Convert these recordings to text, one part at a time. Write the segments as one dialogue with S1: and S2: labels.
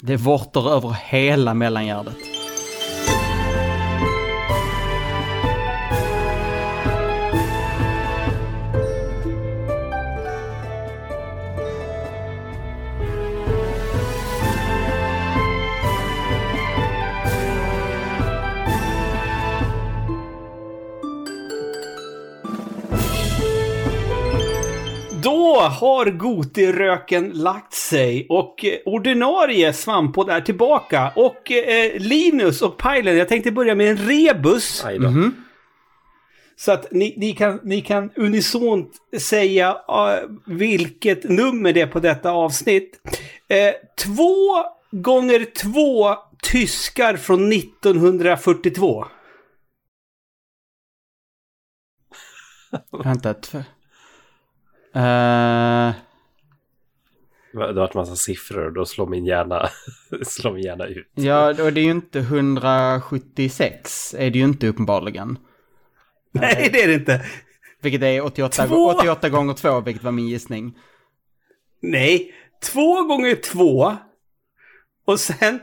S1: Det är vårtor över hela mellangärdet.
S2: Har Gotiröken lagt sig och eh, ordinarie Svamppodd är tillbaka. Och eh, Linus och Pajlen, jag tänkte börja med en rebus.
S3: Aj då.
S2: Så att ni, ni, kan, ni kan unisont säga uh, vilket nummer det är på detta avsnitt. Eh, två gånger två tyskar från 1942.
S1: Vänta, Eh,
S3: Det har varit massa siffror och då slår min hjärna, slår min hjärna ut.
S1: ja, och det är ju inte 176, är det ju inte uppenbarligen.
S2: Nej, det är det inte.
S1: Vilket är 88,
S2: Två!
S1: 88 gånger 2, vilket var min gissning.
S2: Nej, två gånger två. Och sen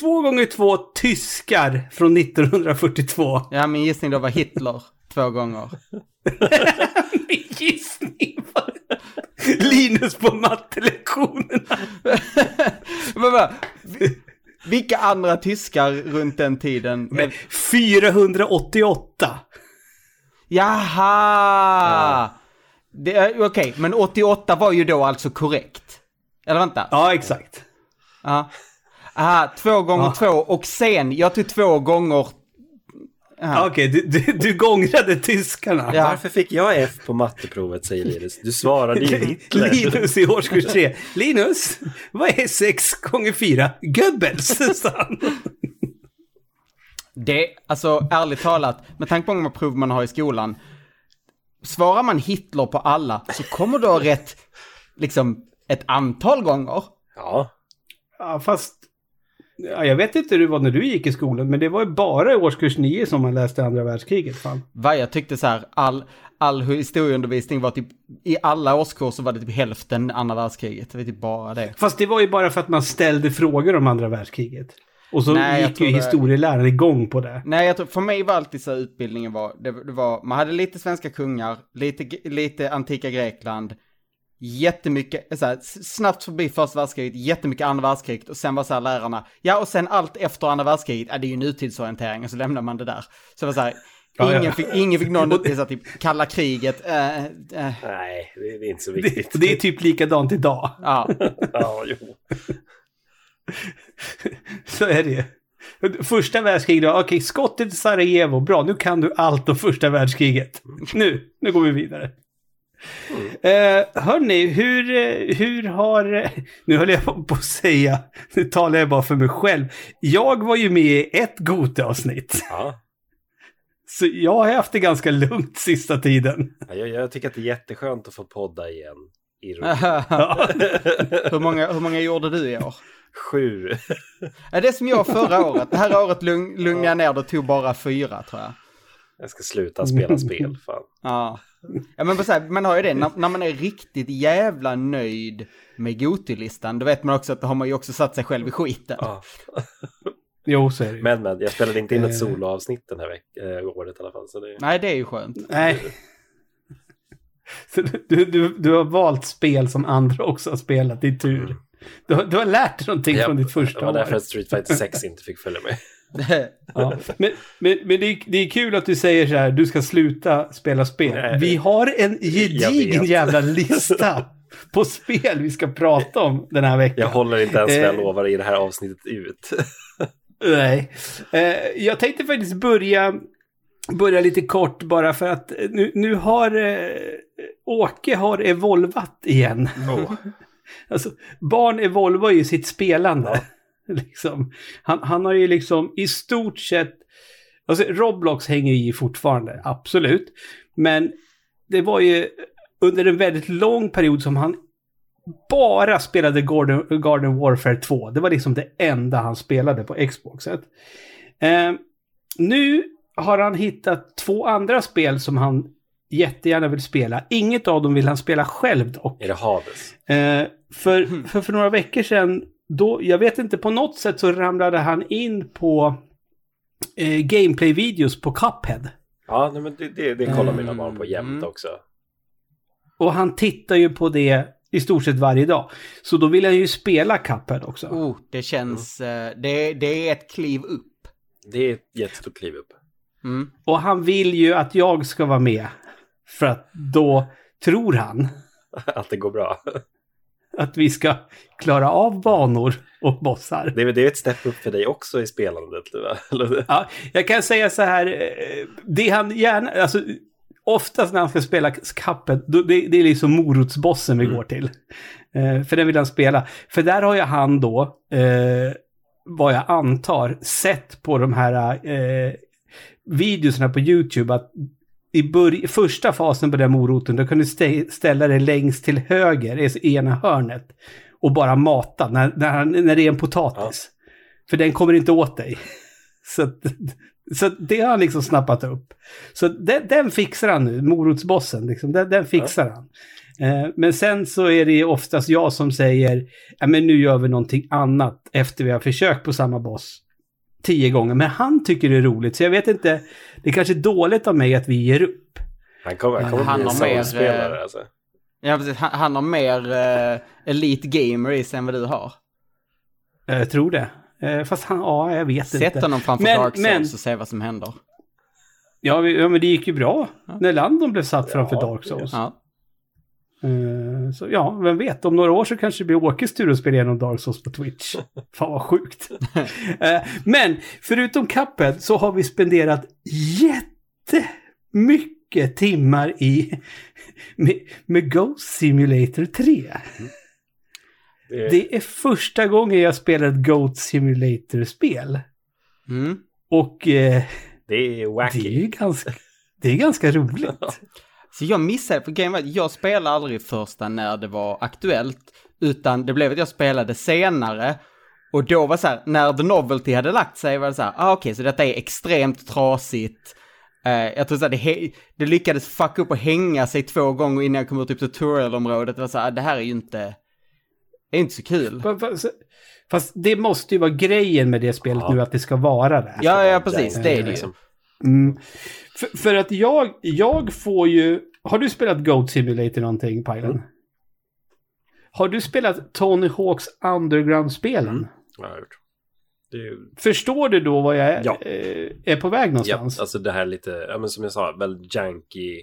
S2: två gånger två tyskar från 1942.
S1: Ja, min gissning då var Hitler två gånger.
S2: Min gissning var Linus på mattelektionerna.
S1: Men vi- Vilka andra tyskar runt den tiden?
S2: Men 488.
S1: Jaha! Det är- Okej, men 88 var ju då alltså korrekt. Eller vänta.
S2: Ja, exakt.
S1: Ja. Aha, två gånger
S2: Ja.
S1: två och sen, jag tog två gånger...
S2: Ja. Okej, du, du, du gångrade tyskarna.
S1: Ja.
S3: Varför fick jag F på matteprovet säger Linus? Du svarade ju Hitler.
S2: Linus i årskurs tre. Linus, vad är sex gånger fyra? Goebbels, sa han.
S1: Det, alltså ärligt talat, med tanke på hur många prov man har i skolan. Svarar man Hitler på alla så kommer du ha rätt, liksom, ett antal gånger.
S3: Ja,
S2: Ja, fast... Ja, jag vet inte hur det var när du gick i skolan, men det var ju bara i årskurs nio som man läste andra världskriget. Fan.
S1: Va, jag tyckte så här, all, all historieundervisning var typ, i alla årskurser var det typ hälften andra världskriget. Det var typ bara det.
S2: Fast det var ju bara för att man ställde frågor om andra världskriget. Och så
S1: Nej,
S2: gick ju
S1: det-
S2: historieläraren igång på det.
S1: Nej, jag tror, för mig var alltid så här, utbildningen var, det, det var, man hade lite svenska kungar, lite, lite antika Grekland, jättemycket, så här, snabbt förbi första världskriget, jättemycket andra världskriget och sen var så här lärarna, ja och sen allt efter andra världskriget, ja det är ju nutidsorientering och så lämnar man det där. Så det var så här,
S2: Ja, ja.
S1: ingen, Fick, ingen fick någon, det så här, typ kalla kriget, äh, äh,
S3: nej, det är inte så
S2: Det,
S3: viktigt.
S2: det är typ likadant idag.
S1: ja.
S3: Ja, jo.
S2: Så är det ju. Första världskriget, okej, skottet i Sarajevo, bra, nu kan du allt om första världskriget. Nu, nu går vi vidare. Eh, hörni, hur, hur har... Nu höll jag på att säga, nu talar jag bara för mig själv. Jag var ju med i ett Gote-avsnitt.
S3: Ja.
S2: Så jag har haft det ganska lugnt sista tiden.
S3: Ja, Jag, jag tycker att det är jätteskönt att få podda igen. I.
S2: Ja.
S1: hur, många, hur många gjorde du i år?
S3: Sju.
S1: Det är som jag förra året. Det här året lugn, lugnade jag ner, det tog bara fyra tror jag.
S3: Jag ska sluta spela spel, fan.
S1: Ja. Ja men så här, man har ju det, när, när man är riktigt jävla nöjd med Goty-listan, då vet man också att då har man ju också satt sig själv i skiten.
S3: Ja.
S2: Jo, så är det.
S3: Men, men, jag spelade inte in
S2: Eh.
S3: ett soloavsnitt den här veckan, äh, året i alla fall. Så det...
S1: Nej, det är ju skönt.
S2: Nej. Så du, du, du har valt spel som andra också har spelat i tur. Du, har- du har lärt dig någonting
S3: Ja,
S2: från ditt första
S3: Det var därför
S2: år.
S3: att Street Fighter 6 inte fick följa med.
S2: Ja. Men, men, men det, är, det är kul att du säger så här, du ska sluta spela spel.
S3: Nej.
S2: Vi har en
S3: Jag
S2: gedigen jävla lista på spel vi ska prata om den här veckan.
S3: Jag håller inte ens vad jag
S2: Eh.
S3: lovar i det här avsnittet ut.
S2: Nej. Eh, jag tänkte faktiskt börja, börja lite kort bara för att nu, nu har eh, Åke har evolvat igen.
S3: Oh.
S2: Alltså, barn evolvar ju sitt spelande. liksom. han, han har ju liksom i stort sett... Alltså Roblox hänger ju i fortfarande, absolut. Men det var ju under en väldigt lång period som han bara spelade Garden, Garden Warfare 2. Det var liksom det enda han spelade på Xboxet. Eh, nu har han hittat två andra spel som han jättegärna vill spela. Inget av dem vill han spela själv dock.
S3: Är det Hades?
S2: Eh, för, för, för några veckor sedan då, jag vet inte, på något sätt så ramlade han in på eh, gameplay-videos på Cuphead.
S3: Ja, nej, men det, det, det kollar mina barn på jämt
S1: Mm.
S3: också.
S2: Och han tittar ju på det i stort sett varje dag. Så då vill han ju spela Cuphead också.
S1: Oh, det känns... eh, det, det är ett kliv upp.
S3: Det är ett jättestort kliv upp.
S1: Mm.
S2: Och han vill ju att jag ska vara med. För att då tror han
S3: Att det går bra.
S2: Att vi ska klara av banor och bossar.
S3: Det är, det är ett step upp för dig också i spelandet. Eller?
S2: Ja, jag kan säga så här, eh, det han gärna, alltså oftast när han ska spela då, det, det är liksom morotsbossen vi
S3: Mm.
S2: går till. Eh, för den vill han spela. För där har ju han då, eh, vad jag antar, sett på de här eh, videorna på YouTube att i börj- första fasen på den moroten, då kan du stä- ställa dig längst till höger, i ena hörnet, och bara mata när, när, när det är en potatis. För den kommer inte åt dig. Så, att- så det har han liksom snappat upp. Så den, den fixar han nu, morotsbossen, liksom, den, den fixar han. Eh, men sen så är det oftast jag som säger, ja men nu gör vi någonting annat efter vi har försökt på samma boss tio gånger. Men han tycker det är roligt, så jag vet inte, det är kanske dåligt av mig att vi ger upp.
S3: Han kommer, han kommer
S1: Han
S3: bli en
S1: har mer,
S3: soulspelare
S1: eh,
S3: alltså.
S1: Ja, precis. Han, han har mer uh, elite gamer i sig än vad du har.
S2: Eh, Jag tror det. Eh, fast han, ja, jag vet
S1: Sätt
S2: inte.
S1: honom framför
S2: Men-
S1: Dark Souls
S2: men-
S1: och se vad som händer.
S2: Ja, vi- ja, men det gick ju bra när Landon blev satt framför
S3: Ja,
S2: Dark Souls.
S1: Ja.
S2: Eh, Så ja, vem vet, om några år så kanske det blir Åkes tur att spela igenom Dark Souls på Twitch. Fan vad sjukt. Eh, Men förutom Cuphead så har vi spenderat jättemycket timmar i med, med Ghost Simulator 3.
S3: Det,
S2: Det är första gången jag spelar ett Goat Simulator-spel.
S1: Mm.
S2: Och eh,
S3: det är wacky.
S2: det är ganska, det är ganska roligt.
S1: Så jag missade, för grejen var att jag spelade aldrig första när det var aktuellt, utan det blev att jag spelade senare. Och då var så här, när The Novelty hade lagt sig var det så här, ah, okej, så detta är extremt trasigt. Eh, jag tror så här, det, det lyckades fucka upp och hänga sig två gånger innan jag kom ut typ tutorialområdet. Det var så här, det här är ju inte, det är inte så kul.
S2: Fa- Fast, fast det måste ju vara grejen med det spelet
S3: Ja.
S2: nu, att det ska vara det.
S1: Ja, ja, precis, det är det ju.
S3: Liksom.
S2: Mm. För, för att jag, jag får ju... Har du spelat Goat Simulator någonting, Pajlen?
S3: Mm.
S2: Har du spelat Tony Hawks Underground-spelen?
S3: Mm. Ja, jag har gjort. Det är, ju-
S2: Förstår du då vad jag är,
S3: Ja.
S2: eh, är på väg
S3: ja,
S2: någonstans?
S3: alltså det här lite, ja men som jag sa, väldigt janky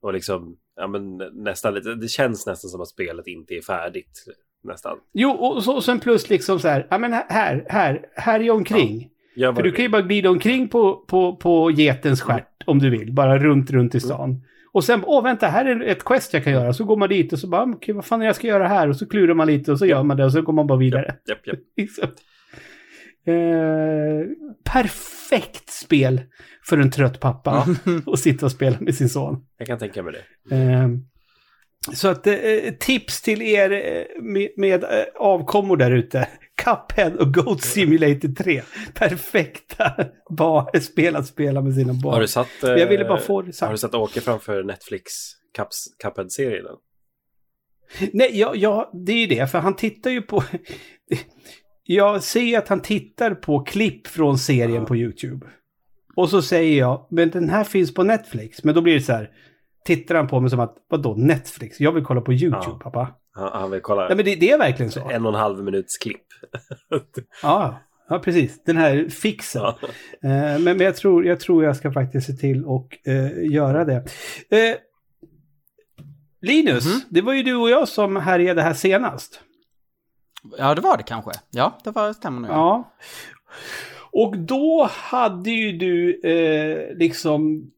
S3: och liksom, ja men nästan lite, det känns nästan som att spelet inte är färdigt. Nästan.
S2: Jo, och, så, och sen plus liksom så här, ja men här, här, här är omkring.
S3: Gör
S2: För du kan ju bara glida omkring på, på, på getens stjärt om du vill. Bara runt, runt i stan. Och sen, åh vänta, här är ett quest jag kan göra. Så går man dit och så bara, okej vad fan är det jag ska göra här? Och så klurar man lite och så gör man det och så går man bara vidare.
S3: Japp, japp.
S2: Liksom. Eh, perfekt spel för en trött pappa att sitta och spela med sin son.
S3: Jag kan tänka mig det.
S2: Eh, så att eh, tips till er eh, med, med eh, avkommor där ute. Cuphead och Goat Simulator 3. Perfekta spel att spela med sina barn.
S3: Har du satt...
S2: Men jag ville bara få det sagt.
S3: Har du satt Åke framför Netflix Cuphead-serien?
S2: Nej, ja, ja, det är ju det, för han tittar ju på... Jag ser att han tittar på klipp från serien
S3: Ja.
S2: på YouTube. Och så säger jag, men den här finns på Netflix. Men då blir det så här, tittar han på mig som att, vadå Netflix? Jag vill kolla på YouTube,
S3: Ja.
S2: pappa.
S3: Han, han vill kolla
S2: Nej, men det, det är verkligen så.
S3: en och en halv minuts klipp.
S2: Ja, ja precis. Den här fixen.
S3: Ja.
S2: Eh, men men jag, tror, jag tror jag ska faktiskt se till och eh, göra det. Eh, Linus,
S1: Mhm.
S2: det var ju du och jag som härjade här senast.
S1: Ja, det var det kanske. Ja, det var, stämmer nog.
S2: Ja. Och då hade ju du eh, liksom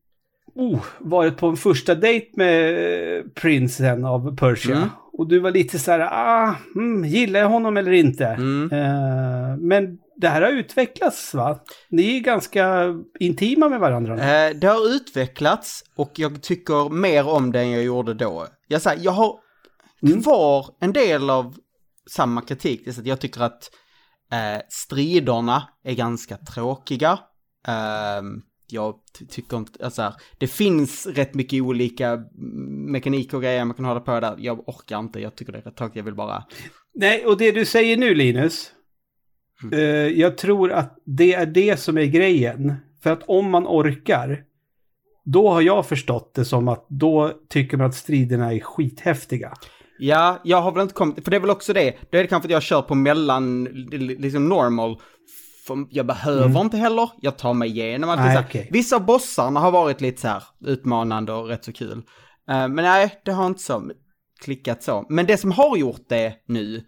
S2: oh, varit på en första dejt med prinsen av Persia.
S1: Mm.
S2: Och du var lite så här, ah, mm, gillar jag honom eller inte?
S1: Mm.
S2: Eh, men det här har utvecklats va? Ni är ganska intima med varandra.
S1: Eh, det har utvecklats och jag tycker mer om det än jag gjorde då. Jag, säger, jag har
S2: Mm.
S1: kvar en del av samma kritik. Det är så att jag tycker att eh, striderna är ganska tråkiga. Ehm, jag ty- tycker inte, alltså här, det finns rätt mycket olika mekanik och grejer man kan hålla på där. Jag orkar inte, jag tycker det är rätt tråkigt, jag vill bara
S2: Nej, och det du säger nu Linus.
S1: Mm.
S2: eh, jag tror att det är det som är grejen. För att om man orkar. Då har jag förstått det som att då tycker man att striderna är skithäftiga.
S1: Ja, jag har väl inte kommit, för det är väl också det. Då är det kanske att jag kör på mellan, liksom normal. För jag behöver
S2: Mm.
S1: inte heller, jag tar mig igenom allt.
S2: Nej, okej.
S1: Vissa bossarna har varit lite så här utmanande och rätt så kul. Eh, men nej, det har inte så klickat så. Men det som har gjort det nu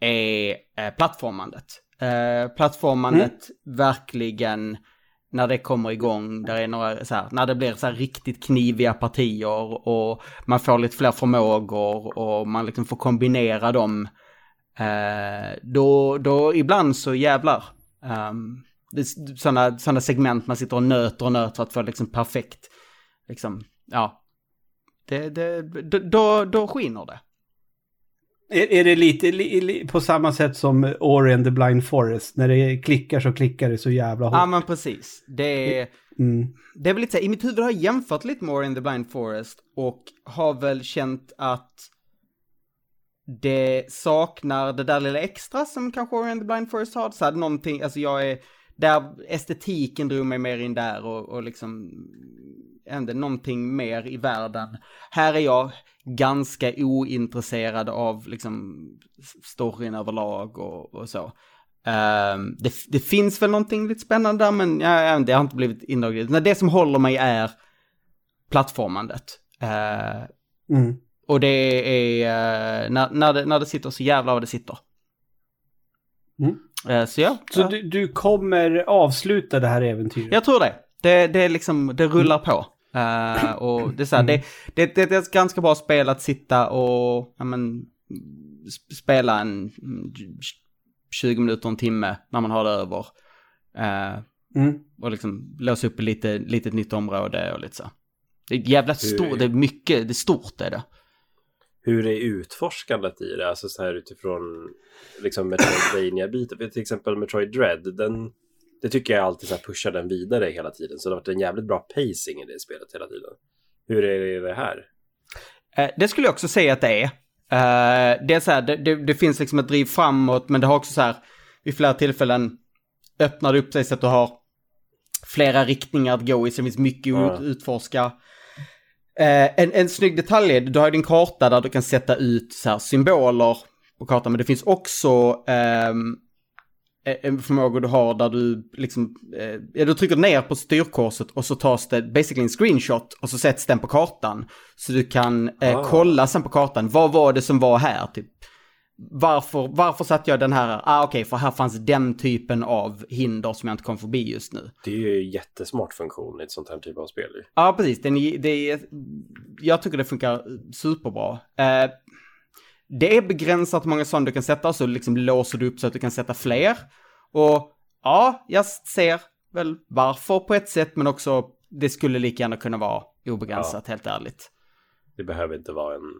S1: är uh, plattformandet. Uh, plattformandet verkligen, när det kommer igång, där är några så här, när det blir så här riktigt kniviga partier och man får lite fler förmågor och man liksom får kombinera dem. Eh, då, då ibland så jävlar. Um, är sådana, sådana segment man sitter och nöter och nöter för att få liksom perfekt, liksom, ja. Det, det, då, då, skiner det.
S2: Är, är det lite li, li, på samma sätt som Ori and the Blind Forest? När det klickar så klickar det så jävla hårt.
S1: Ja men precis. Det är,
S2: Mm.
S1: det är väl lite så här, i mitt huvud har jag jämfört lite med Ori and the Blind Forest och har väl känt att det saknar det där lilla extra som kanske orient the Blind Forest har. Så hade någonting, alltså jag är, där estetiken drog mig mer in där och, och liksom, ändå någonting mer i världen. Här är jag ganska ointresserad av liksom storyn överlag och, och så. Um, det, det, finns väl någonting lite spännande där, men ja, det har inte blivit indraget. Det som håller mig är plattformandet. Uh,
S2: Mm
S1: och det är uh, när, när, det, när det sitter så jävla vad det sitter.
S2: Mm.
S1: Uh, så ja.
S2: Så du, du kommer avsluta det här äventyret?
S1: Jag tror det. Det, det är liksom, det rullar på. Uh, och det är så här, det, det, det, är ett ganska bra spel att sitta och, ja men, spela en 20 minuter, en timme när man har det över. Uh,
S2: mm.
S1: Och liksom låsa upp lite, litet nytt område och lite så. Det är jävla stort, det är mycket, det är stort är det.
S3: Hur är utforskandet i det? Alltså så här utifrån liksom Metroidvania-biten. För till exempel Metroid Dread, den, det tycker jag alltid så här pushar den vidare hela tiden. Så det har varit en jävligt bra pacing i det spelet hela tiden. Hur är det här?
S1: Eh, det skulle jag också säga att det är. Eh, det är så här, det, det, det, finns liksom ett driv framåt, men det har också så här, vid flera tillfällen öppnar det upp sig så att du har flera riktningar att gå i, så det finns mycket att
S3: Ja.
S1: utforska. Eh, en, en snygg detalj är, du har din karta där du kan sätta ut så här symboler på kartan, men det finns också ehm, en förmåga du har där du liksom, eh, du trycker ner på styrkorset och så tas det basically en screenshot och så sätts den på kartan. Så du kan eh,
S3: Ah.
S1: kolla sen på kartan, vad var det som var här typ? Varför, varför satte jag den här? Ah okej, för här fanns den typen av hinder som jag inte kom förbi just nu.
S3: Det är ju en jättesmart funktion i ett sånt här typ av spel. ju.
S1: Ja, precis. Den, det är, jag tycker det funkar superbra. Eh, det är begränsat hur många sådana du kan sätta, så liksom låser du upp så att du kan sätta fler. Och ja, jag ser väl varför på ett sätt, men också det skulle lika gärna kunna vara obegränsat, helt ärligt.
S3: Det behöver inte vara en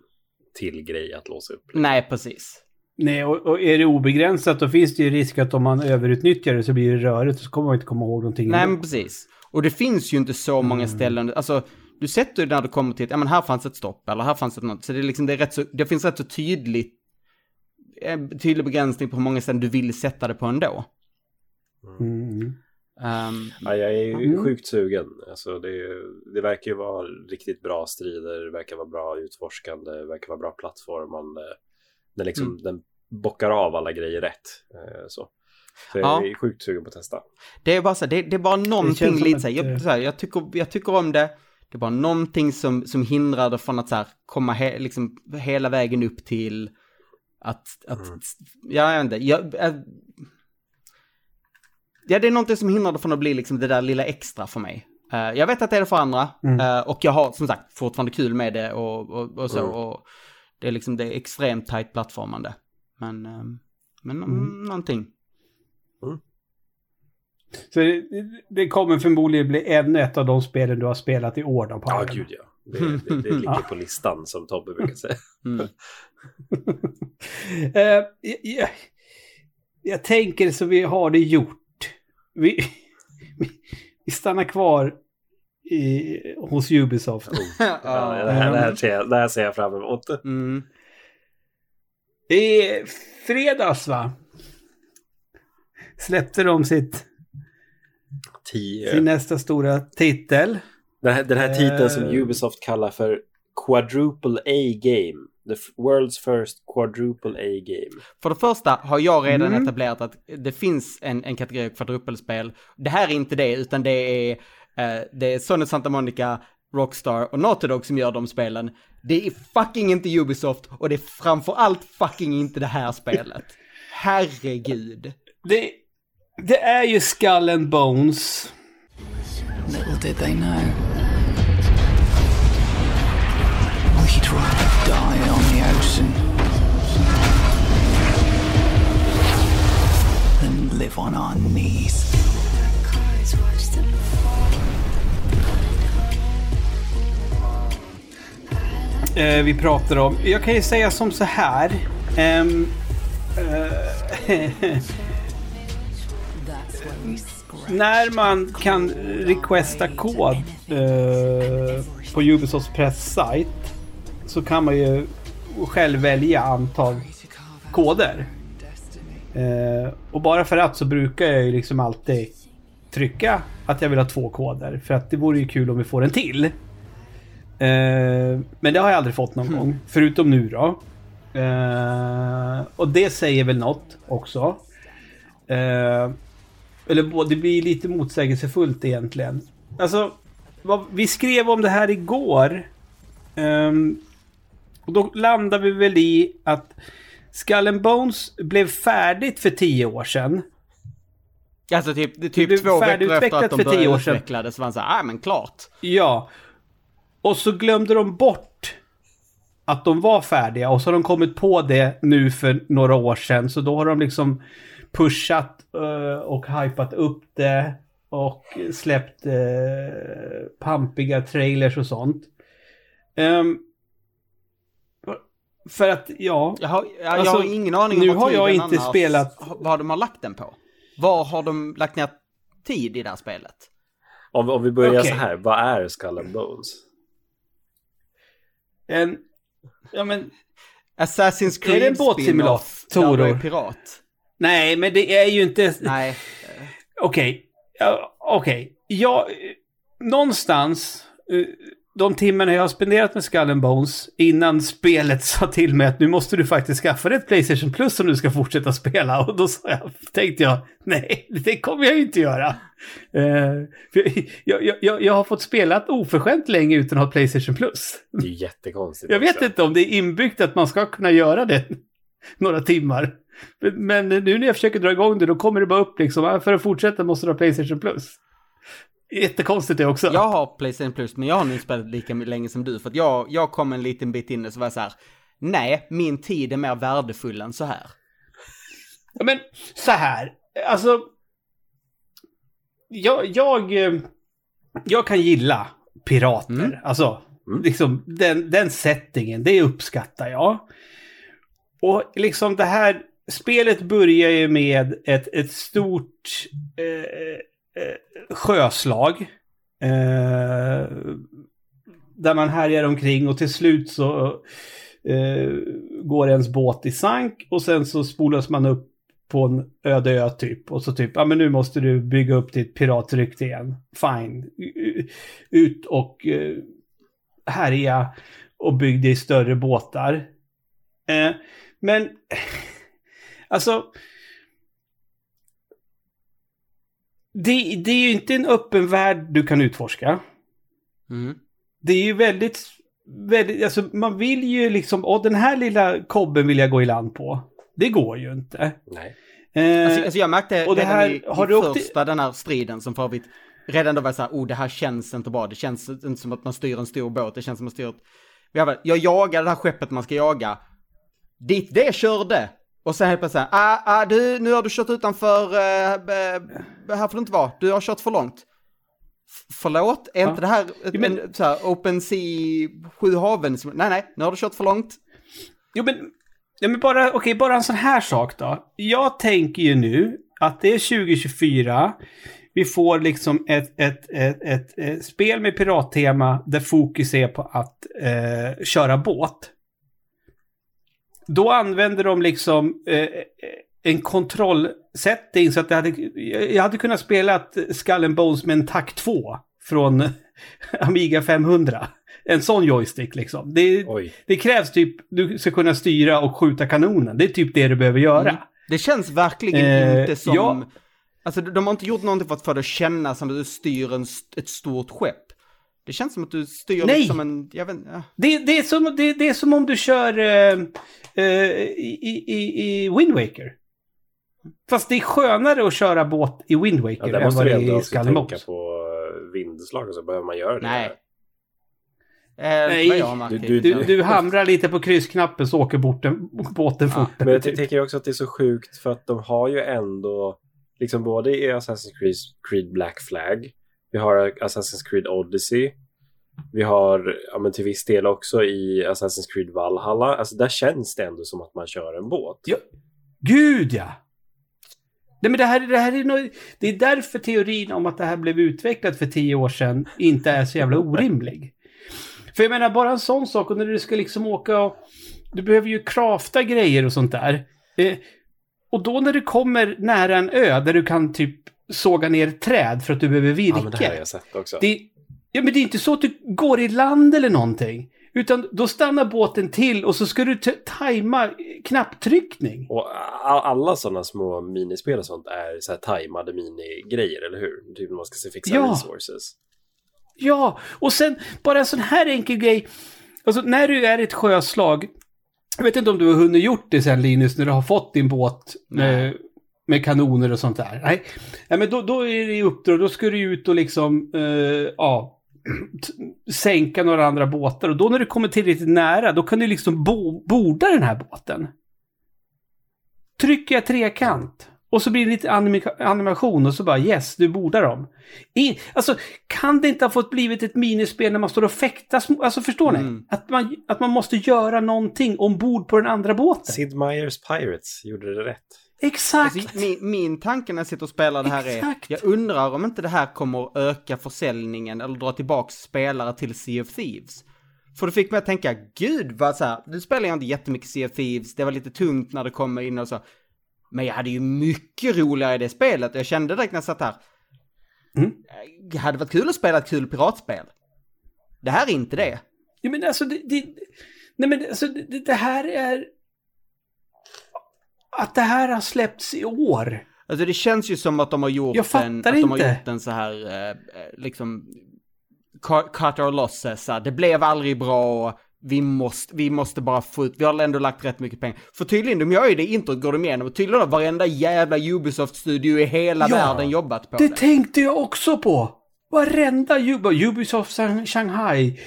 S3: till grej att låsa upp.
S1: Nej, precis.
S2: Nej, och, och är det obegränsat då finns det ju risk att om man överutnyttjar det så blir det rörigt och så kommer man inte komma ihåg någonting.
S1: Nej, men precis. Och det finns ju inte så många ställen, alltså du sätter ju när du kommer till, ett- ja men här fanns ett stopp, eller här fanns ett något, så det är liksom, det är rätt så, det finns rätt så tydligt, en tydlig begränsning på hur många ställen du vill sätta det på ändå.
S2: Mm. mm.
S1: Um,
S3: Ja, jag är ju
S2: Mm.
S3: sjukt sugen. Alltså det, det verkar ju vara riktigt bra strider, det verkar vara bra utforskande, det verkar vara bra plattformande. Den, liksom,
S1: Mm.
S3: den bockar av alla grejer rätt. eh, Så, så
S1: Ja.
S3: jag är sjukt sugen på att testa.
S1: det är bara så, det, det är bara någonting lite så här, jag,
S2: eh,
S1: så här, jag, tycker, jag tycker om det, det är bara någonting som, som hindrar det från att så här, komma he, liksom, hela vägen upp till att, att
S3: Mm.
S1: ja, jag vet inte, jag, äh, ja, det är någonting som hindrar det från att bli liksom det där lilla extra för mig. Eh, jag vet att det är det för andra,
S2: Mm.
S1: eh, och jag har som sagt fortfarande kul med det och, och, och så,
S3: Mm.
S1: och det är liksom, det är extremt tajt plattformande. Men, eh, men
S2: Mm.
S1: någonting.
S2: Så det, det kommer förmodligen bli ännu ett av de spelen du har spelat i år då,
S3: Ja,
S2: Pavel.
S3: gud ja. Det, det, det ligger på listan som Tobbe brukar säga.
S1: Mm.
S2: Eh, jag, jag, jag tänker så vi har det gjort. Vi, vi, vi stannar kvar i, hos Ubisoft.
S3: Ja, det, här, det, här ser jag, det här ser jag fram emot.
S1: Mm.
S2: I fredags va? Släppte de sitt,
S3: Tio.
S2: sin nästa stora titel.
S3: Den här, den här titeln som
S2: Eh.
S3: Ubisoft kallar för Quadruple A-game. The world's first Quadruple A-game.
S1: För det första har jag redan
S2: Mm.
S1: etablerat att det finns en, en kategori kvadruppelspel. Det här är inte det, utan det är, eh, det är Sony Santa Monica, Rockstar och Naughty Dog som gör de spelen. Det är fucking inte Ubisoft och det är framförallt fucking inte det här spelet. Herregud.
S2: Det, det är ju Skull and Bones.
S4: Little did they know. We'd rather die on the ocean than live on our knees.
S2: Eh, vi pratar om. Jag kan ju säga som så här. Um, uh, när man kan requesta kod eh, på Ubisofts pressajt. så kan man ju själv välja antal koder. Eh, och bara för att så brukar jag ju liksom alltid trycka att jag vill ha två koder. För att det vore ju kul om vi får en till. Eh, men det har jag aldrig fått någon gång. Förutom nu då. Eh, och det säger väl något också. Eh, eller det blir lite motsägelsefullt egentligen. Alltså, vad, vi skrev om det här igår. Ehm, och då landade vi väl i att Skull and Bones blev färdigt för tio år sedan.
S1: Alltså typ, typ två veckor efter att de
S2: för tio
S1: började
S2: år sedan.
S1: utveckla det så var han så här, ah men klart.
S2: Ja. Och så glömde de bort att de var färdiga och så har de kommit på det nu för några år sedan. Så då har de liksom pushat eh, och hypat upp det och släppt uh, pampiga trailers och sånt. Ehm, för att, ja.
S1: Jag har, jag,
S2: Alltså,
S1: jag har ingen aning
S2: nu
S1: om vad
S2: har jag inte
S1: annars-
S2: spelat-
S1: Vad de har lagt den på. Var har de lagt ner tid i det här spelet?
S3: Om, om vi börjar
S2: Okej.
S3: så här, vad är Skull and Bones?
S2: En, ja men,
S1: Assassin's Creed
S2: Är det en båtsimulator?
S1: där du är pirat.
S2: nej men det är ju inte...
S1: Nej.
S2: Okej. Ja, Okej. Jag... Någonstans... De timmarna jag har spenderat med Skull and Bones innan spelet sa till mig att nu måste du faktiskt skaffa dig ett Playstation Plus om du ska fortsätta spela. Och då sa jag, tänkte jag, nej, det kommer jag ju inte göra. För jag, jag, jag, jag har fått spela oförskämt länge utan att ha Playstation Plus.
S3: Det är jättekonstigt.
S2: Jag vet
S3: också.
S2: inte om det är inbyggt att man ska kunna göra det några timmar. Men- Men nu när jag försöker dra igång det, då kommer det bara upp liksom, "Ah, för att fortsätta måste du ha Playstation Plus. Jättekonstigt det också.
S1: Jag har Playstation Plus, men jag har inte spelat lika länge som du. För att jag, jag kom en liten bit in och så var jag så här, nej, min tid är mer värdefull än så här.
S2: Ja, men så här, alltså. Jag, jag, eh, jag kan gilla pirater.
S1: Mm.
S2: Alltså,
S3: Mm.
S2: liksom den, den settingen, det uppskattar jag. Och liksom det här spelet börjar ju med ett, ett stort eh, sjöslag. Eh, där man härjar omkring och till slut så eh, går ens båt i sank och sen så spolas man upp på en öde ö typ. Och så typ, ja men nu måste du bygga upp ditt piratrykte igen. Fine. Ut och eh, härja och bygg dig större båtar. Eh, men, alltså. Det, det är ju inte en öppen värld du kan utforska.
S1: Mm.
S2: Det är ju väldigt, väldigt, alltså man vill ju liksom, och den här lilla kobben vill jag gå i land på. Det går ju inte.
S3: Nej.
S2: Eh,
S1: Alltså, alltså jag märkte
S2: och det här-
S1: i,
S2: har
S1: i
S2: du
S1: första den här striden som för övrigt, redan då var så här, oh det här känns inte bra, det känns inte som att man styr en stor båt, det känns som att man styr ett... Jag, jagar det här skeppet man ska jaga, dit det körde, och sen helt plötsligt, ah, ah, du, nu har du kört utanför, uh, här får du inte vara, du har kört för långt. F- Förlåt, är
S2: Ja.
S1: inte det här
S2: Jo, men-
S1: en, så här, Open Sea, sju haven? som- Nej, nej, nu har du kört för långt.
S2: Jo men, ja, men bara, okej, bara en sån här sak då. Jag tänker ju nu att det är 2024. Vi får liksom ett, ett, ett, ett, ett spel med pirattema där fokus är på att eh, köra båt. då använder de liksom eh, en kontrollsetting så att det hade, jag hade kunnat spela Skull and Bones med en TAC 2 från Amiga 500. En sån joystick liksom. Det, det krävs typ, du ska kunna styra och skjuta kanonen. Det är typ det du behöver göra.
S1: Mm. Det känns verkligen
S2: Eh,
S1: inte som...
S2: ja.
S1: Alltså de har inte gjort någonting för att få det att kännas som att du styr en, ett stort skepp. Det känns som att du styr
S2: Nej.
S1: liksom en... Jag vet, ja.
S2: Det, det, är som, det, det är som om du kör eh, eh, i, i, i Wind Waker. Fast det är skönare att köra båt i Wind Waker
S3: Ja,
S2: än
S3: måste
S2: vad det är i and
S3: tänka på vindslag och så behöver man göra det.
S1: Nej. Eh,
S2: Nej.
S3: Du- du-
S2: Du, du hamrar lite på kryssknappen så åker borten, båten
S1: Ja.
S3: Men jag ty- tänker också att det är så sjukt för att de har ju ändå, liksom både i Assassin's Creed, Creed Black Flag, vi har Assassin's Creed Odyssey, vi har, ja men till viss del också i Assassin's Creed Valhalla, alltså där känns det ändå som att man kör en båt.
S2: Ja. Gud ja! Nej, men det, här, det, här är nog, det är därför teorin om att det här blev utvecklat för tio år sedan inte är så jävla orimlig. För jag menar, bara en sån sak, och när du ska liksom åka och... Du behöver ju crafta grejer och sånt där. Eh, och då när du kommer nära en ö där du kan typ såga ner träd för att du behöver virke.
S3: Ja, men det här har jag sett också.
S2: Det, ja, men det är inte så att du går i land eller någonting. Utan då stannar båten till och så ska du tajma knapptryckning.
S3: Och alla sådana små minispel och sånt är så här tajmade minigrejer, eller hur? Typ när man ska se fixa
S2: Ja.
S3: resources.
S2: Ja, och sen bara en sån här enkel grej. Alltså när du är i ett sjöslag. Jag vet inte om du har hunnit gjort det sen Linus, när du har fått din båt med, med kanoner och sånt där. Nej, ja, men då, då är det i uppdrag. Då ska du ut och liksom, eh, ja, sänka några andra båtar. Och då när du kommer tillräckligt nära, då kan du liksom bo, borda den här båten. Trycker jag trekant. Och så blir det lite anima- animation och så bara yes, du bordar dem. I, alltså, kan det inte ha fått blivit ett minispel när man står och fäktas? Alltså, förstår ni?
S1: Mm.
S2: Att, man, att man måste göra någonting ombord på den andra båten.
S3: Sid Meier's Pirates gjorde det rätt.
S2: Exakt!
S1: Alltså, min, min tanke när jag sitter och spelar det här
S2: Exakt.
S1: är, jag undrar om inte det här kommer att öka försäljningen eller dra tillbaks spelare till Sea of Thieves. För det fick mig att tänka, gud vad så här, nu spelar jag inte jättemycket Sea of Thieves, det var lite tungt när det kommer in och så. Men jag hade ju mycket roligare i det spelet, jag kände direkt när jag satt här.
S2: Mm.
S1: Det hade varit kul att spela ett kul piratspel. Det här är inte det.
S2: Ja, men alltså, det, det, nej, men alltså, det, det här är... Att det här har släppts i år.
S1: Alltså det känns ju som att de har gjort
S2: Jag
S1: en, att de har
S2: inte.
S1: gjort en så här, eh, eh, liksom, cut our losses, det blev aldrig bra, vi måste, vi måste bara få ut, vi har ändå lagt rätt mycket pengar. För tydligen, de gör ju det introt, går de igenom, och tydligen har varenda jävla Ubisoft-studio i hela
S2: Ja,
S1: världen jobbat på
S2: Det
S1: det.
S2: tänkte jag också på. Varenda Ub- Ubisoft Shang- Shanghai,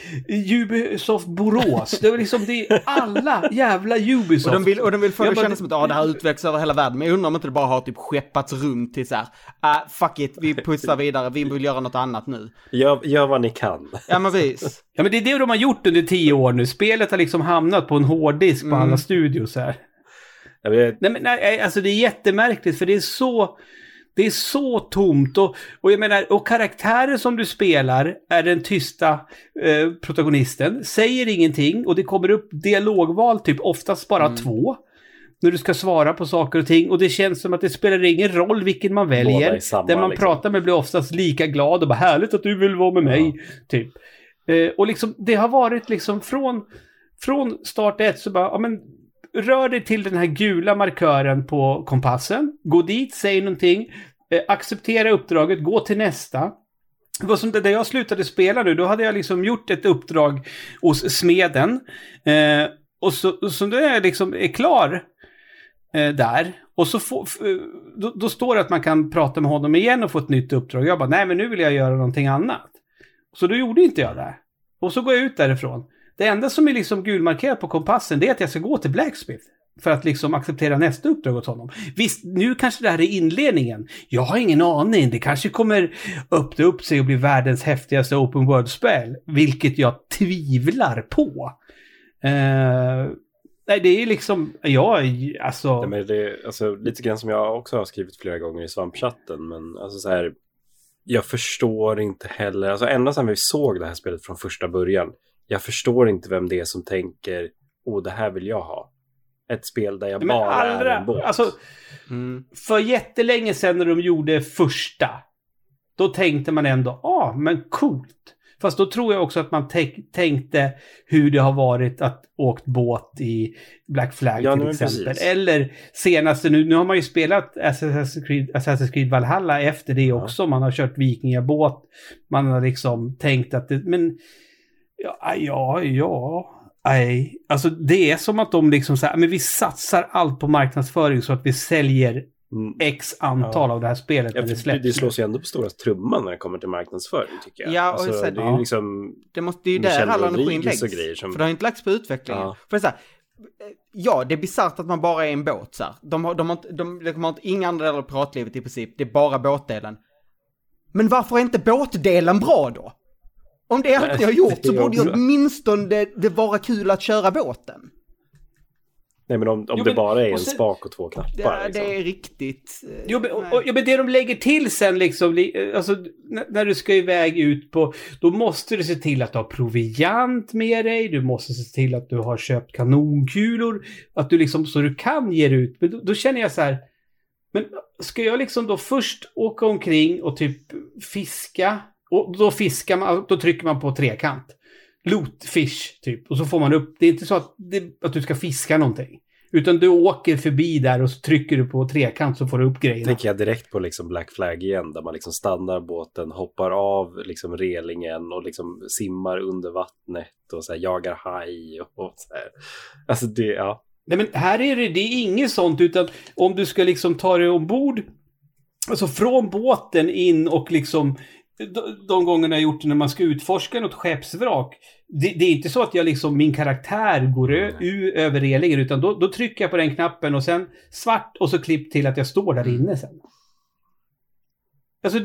S2: Ubisoft Borås. Det var liksom det är alla jävla Ubisoft.
S1: Och de vill, och de vill få det att kännas som att det här utvecklas över hela världen. Men jag undrar om inte det bara har typ skeppats runt till så här, ah, fuck it, vi pussar vidare, vi vill göra något annat nu.
S3: Gör, gör vad ni kan.
S1: Ja men vis.
S2: Ja men det är det de har gjort under tio år nu. Spelet har liksom hamnat på en hårddisk på
S1: Mm.
S2: alla studios här.
S3: Jag vet,
S2: Nej men nej, alltså det är jättemärkligt för det är så... Det är så tomt och, och jag menar, och karaktären som du spelar är den tysta eh, protagonisten, säger ingenting och det kommer upp dialogval, typ oftast bara
S1: Mm.
S2: två. När du ska svara på saker och ting och det känns som att det spelar ingen roll vilken man väljer.
S3: samma,
S2: Den man
S3: liksom.
S2: pratar med blir oftast lika glad och bara härligt att du vill vara med mig. Typ. Eh, och liksom det har varit liksom från, från start ett så bara, ja men rör dig till den här gula markören på kompassen. Gå dit, säg någonting. Eh, acceptera uppdraget, gå till nästa. Det var som det där jag slutade spela nu, då hade jag liksom gjort ett uppdrag hos smeden. Eh, och så, så när jag liksom är klar eh, där, och så får, f- eh, då, då står det att man kan prata med honom igen och få ett nytt uppdrag. Jag bara, nej men nu vill jag göra någonting annat. Så då gjorde inte jag det. Och så går jag ut därifrån. Det enda som är liksom gulmarkerat på kompassen det är att jag ska gå till Blacksmith. För att liksom acceptera nästa uppdrag åt honom. Visst, nu kanske det här är inledningen. Jag har ingen aning. Det kanske kommer öppna upp sig och bli världens häftigaste open world-spel. Vilket jag tvivlar på. Uh, nej, det är liksom... Jag är alltså...
S3: Nej, men det är alltså, lite grann som jag också har skrivit flera gånger i svampchatten. Men alltså så här, jag förstår inte heller, alltså ända sedan vi såg det här spelet från första början. Jag förstår inte vem det är som tänker, åh det här vill jag ha ett spel där jag
S2: Men
S3: bara är
S2: allra,
S3: en båt.
S2: alltså,
S1: Mm.
S2: för jättelänge sedan när de gjorde första, då tänkte man ändå, ja, ah, men coolt. Fast då tror jag också att man tänk- tänkte hur det har varit att åkt båt i Black Flag
S3: Ja,
S2: till exempel.
S3: precis.
S2: Eller senaste nu, nu har man ju spelat Assassin's Creed, Assassin's Creed Valhalla efter det
S3: Ja.
S2: också. Man har kört vikingabåt. Man har liksom tänkt att det, men ja, ja, ja. Nej, alltså det är som att de liksom så här, men vi satsar allt på marknadsföring så att vi säljer
S3: Mm.
S2: X antal
S3: Ja.
S2: av det här spelet
S3: Ja,
S2: när det släpps.
S3: det slås ju ändå på stora trumman när det kommer till marknadsföring tycker jag.
S1: Ja, och
S3: alltså,
S1: så-
S3: det är
S2: ja.
S3: ju liksom...
S1: Det, måste, det är ju där alla energin läggs.
S3: som-
S1: För det har inte lagts på utvecklingen.
S3: Ja.
S1: För det är så här, ja, det är bisarrt att man bara är en båt så här. De har, de har, inte- de, de har inte inga andra delar av piratlivet i princip, det är bara båtdelen. Men varför är inte båtdelen bra då? Om det är allt ni har gjort så borde ju åtminstone det, det vara kul att köra båten.
S3: Nej, men om, om
S2: Jo,
S3: det
S2: men-
S3: bara är en
S2: sen-
S3: spak och två knappar.
S1: Det,
S3: liksom.
S1: det är riktigt... eh,
S2: Jo men, och, och, ja, men det de lägger till sen liksom, li- alltså n- när du ska iväg ut på, då måste du se till att du har proviant med dig, du måste se till att du har köpt kanonkulor, att du liksom, så du kan ge dig ut. Men då, då känner jag så här, men ska jag liksom då först åka omkring och typ fiska, och då fiskar man, då trycker man på trekant. Loot fish, typ. Och så får man upp, det är inte så att, det, att du ska fiska någonting. Utan du åker förbi där och så trycker du på trekant så får du upp grejerna.
S3: tänker jag direkt på liksom Black Flag igen, där man liksom stannar båten, hoppar av liksom relingen och liksom simmar under vattnet och så jagar haj och, och så här. Alltså det, ja.
S2: Nej men här är det, det är inget sånt utan om du ska liksom ta dig ombord, alltså från båten in och liksom de, de gångerna jag gjort det när man ska utforska något skeppsvrak. Det, det är inte så att jag liksom, min karaktär går ö, u, över relingen utan då, då trycker jag på den knappen och sen svart och så klipp till att jag står där inne sen. Alltså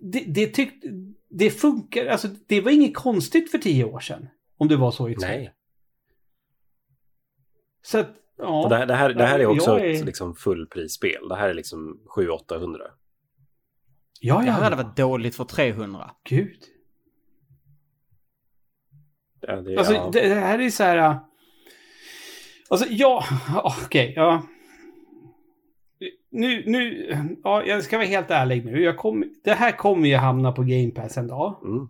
S2: det, det, tyckte, det funkar, alltså det var inget konstigt för tio år sedan. Om det var så i ett.
S3: Nej.
S2: Så att, ja.
S3: Det, här- det, här, det här är också
S2: är-
S3: ett liksom fullprisspel. Det här är liksom 700-800.
S2: Ja,
S1: Det
S2: ja,
S1: här hade varit dåligt för 300.
S2: Gud.
S3: Ja, det,
S2: Alltså,
S3: ja.
S2: det, det här är så här... äh, Alltså, ja... Okej, ja. Nu, nu... Ja, jag ska vara helt ärlig nu. Jag kom, det här kommer ju hamna på Game Pass en dag.
S3: Mm.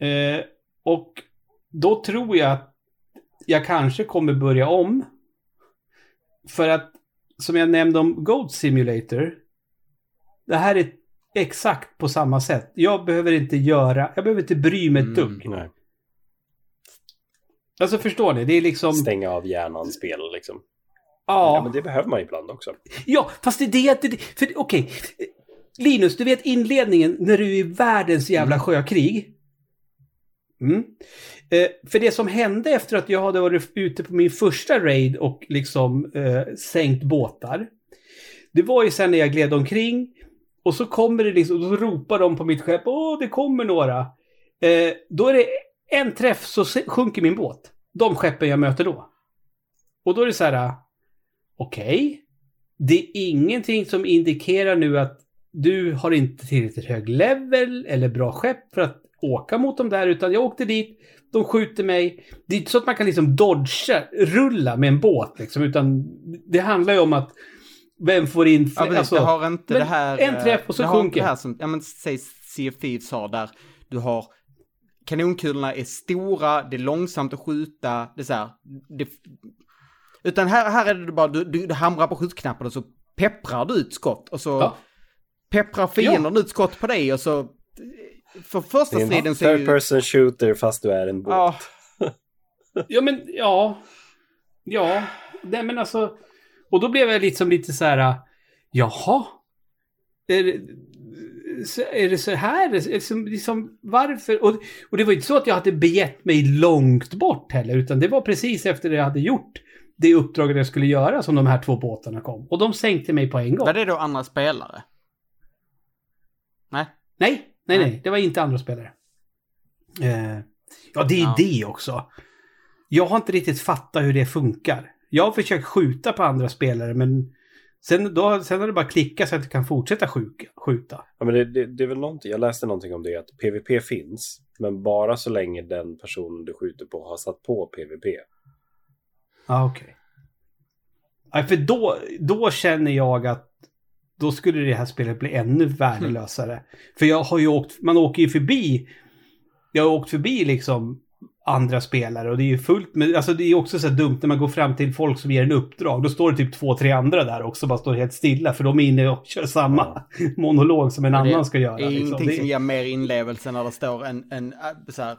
S2: Eh, och då tror jag att jag kanske kommer börja om. För att, som jag nämnde om Goat Simulator. Det här är exakt på samma sätt. Jag behöver inte göra, jag behöver inte bry mig ett
S1: Mm.
S2: dugg.
S3: Nej.
S2: Alltså förstår ni? Det är liksom...
S3: Stänga av hjärnan-spel liksom.
S2: Ja.
S3: Ja, men det behöver man ibland också.
S2: Ja, fast det är det... det för okej. Linus, du vet inledningen när du är i världens jävla sjökrig. Mm. Eh, för det som hände efter att jag hade varit ute på min första raid och liksom eh, sänkt båtar. Det var ju sen när jag gled omkring och så kommer det liksom, och då ropar de på mitt skepp, åh det kommer några. Eh, då är det en träff så sjunker min båt. De skeppen jag möter då. Och då är det så här, okej. Det är ingenting som indikerar nu att du har inte tillräckligt hög level eller bra skepp för att åka mot dem där, utan jag åkte dit, de skjuter mig. Det är inte så att man kan liksom dodga, rulla med en båt liksom, utan det handlar ju om att vem får in...
S1: Ja, precis,
S2: alltså,
S1: det har inte
S2: men
S1: det här...
S2: en
S1: eh,
S2: träff och så
S1: det har inte
S2: sjunker.
S1: det här som, ja men säg Sea of Thieves har där, du har kanonkulorna är stora, det är långsamt att skjuta, det är så här, det, utan här, här är det bara, du, du, du hamrar på skjutknappen och så pepprar du ut skott och så
S2: Ja.
S1: pepprar fienden ut skott på dig och så, för första
S3: Det
S1: striden
S3: en
S1: så är
S3: third
S1: ju,
S3: person shooter fast du är en båt.
S1: ja,
S2: Ja, men ja. Ja, nej men alltså. Och då blev jag liksom lite så här. Jaha. Är det, är det så här? Är det som- liksom, varför? Och, och det var inte så att jag hade begett mig långt bort heller, utan det var precis efter det jag hade gjort det uppdraget jag skulle göra som de här två båtarna kom. Och de sänkte mig på en gång.
S1: var det då andra spelare? Nej?
S2: Nej, nej,
S1: Nej.
S2: nej. Det var inte andra spelare. Eh, ja, det är
S1: Ja.
S2: det också. Jag har inte riktigt fattat hur det funkar. Jag har försökt skjuta på andra spelare, men sen, då, sen har det bara klickat så att jag kan fortsätta skjuta.
S3: Ja, men det, det, det är väl någonting, jag läste någonting om det, att PVP finns, men bara så länge den personen du skjuter på har satt på PVP.
S2: Ja, okej. Ja, för då, då känner jag att då skulle det här spelet bli ännu värdelösare. För jag har ju åkt, man åker ju förbi, jag har åkt förbi liksom andra spelare och det är ju fullt med, alltså det är också så dumt när man går fram till folk som ger en uppdrag. Då står det typ två, tre andra där också, bara står helt stilla för de är inne och kör samma monolog som en
S1: det
S2: annan ska göra.
S1: Det är
S2: liksom.
S1: ingenting
S2: Det-
S1: som ger mer inlevelse när det står en, en äh, så här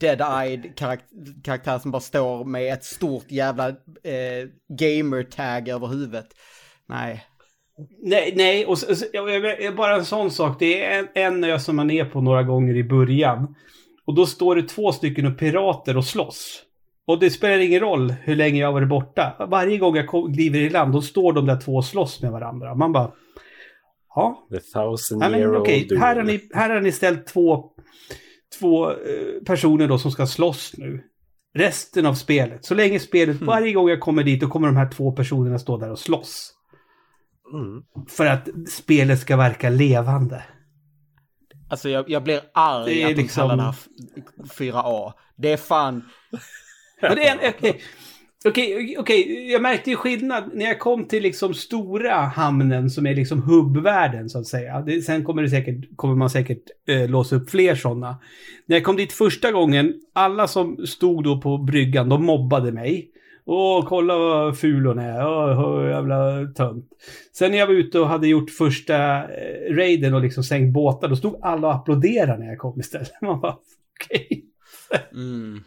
S1: dead-eyed karak- karaktär som bara står med ett stort jävla eh, gamer-tag över huvudet. Nej.
S2: Nej, nej, och så, bara en sån sak. Det är en, en ö som man är på några gånger i början. Och då står det två stycken pirater och slåss. Och det spelar ingen roll hur länge jag har varit borta. Varje gång jag kliver i land, då står de där två och slåss med varandra. Man bara... Ja,
S3: The thousand year old duel.
S2: Här, har ni, här har ni ställt två, två eh, personer då som ska slåss nu. Resten av spelet. Så länge spelet,
S3: Hmm.
S2: varje gång jag kommer dit, då kommer de här två personerna stå där och slåss.
S3: Mm.
S2: För att spelet ska verka levande.
S1: Alltså jag, jag blir arg
S2: Det är
S1: att de
S2: liksom-
S1: kallar det här f- 4A. Det är fan...
S2: Men det är en, okej, okej, okej, jag märkte ju skillnad när jag kom till liksom stora hamnen som är liksom hubbvärlden så att säga. Det, sen kommer, det säkert, kommer man säkert eh, låsa upp fler sådana. När jag kom dit första gången, alla som stod då på bryggan, de mobbade mig. Åh, kolla vad ful hon är. Åh, jävla tönt. Sen när jag var ute och hade gjort första eh, raiden och liksom sänkt båtar, då stod alla och applåderade när jag kom istället. Man bara, okej.
S1: Mm.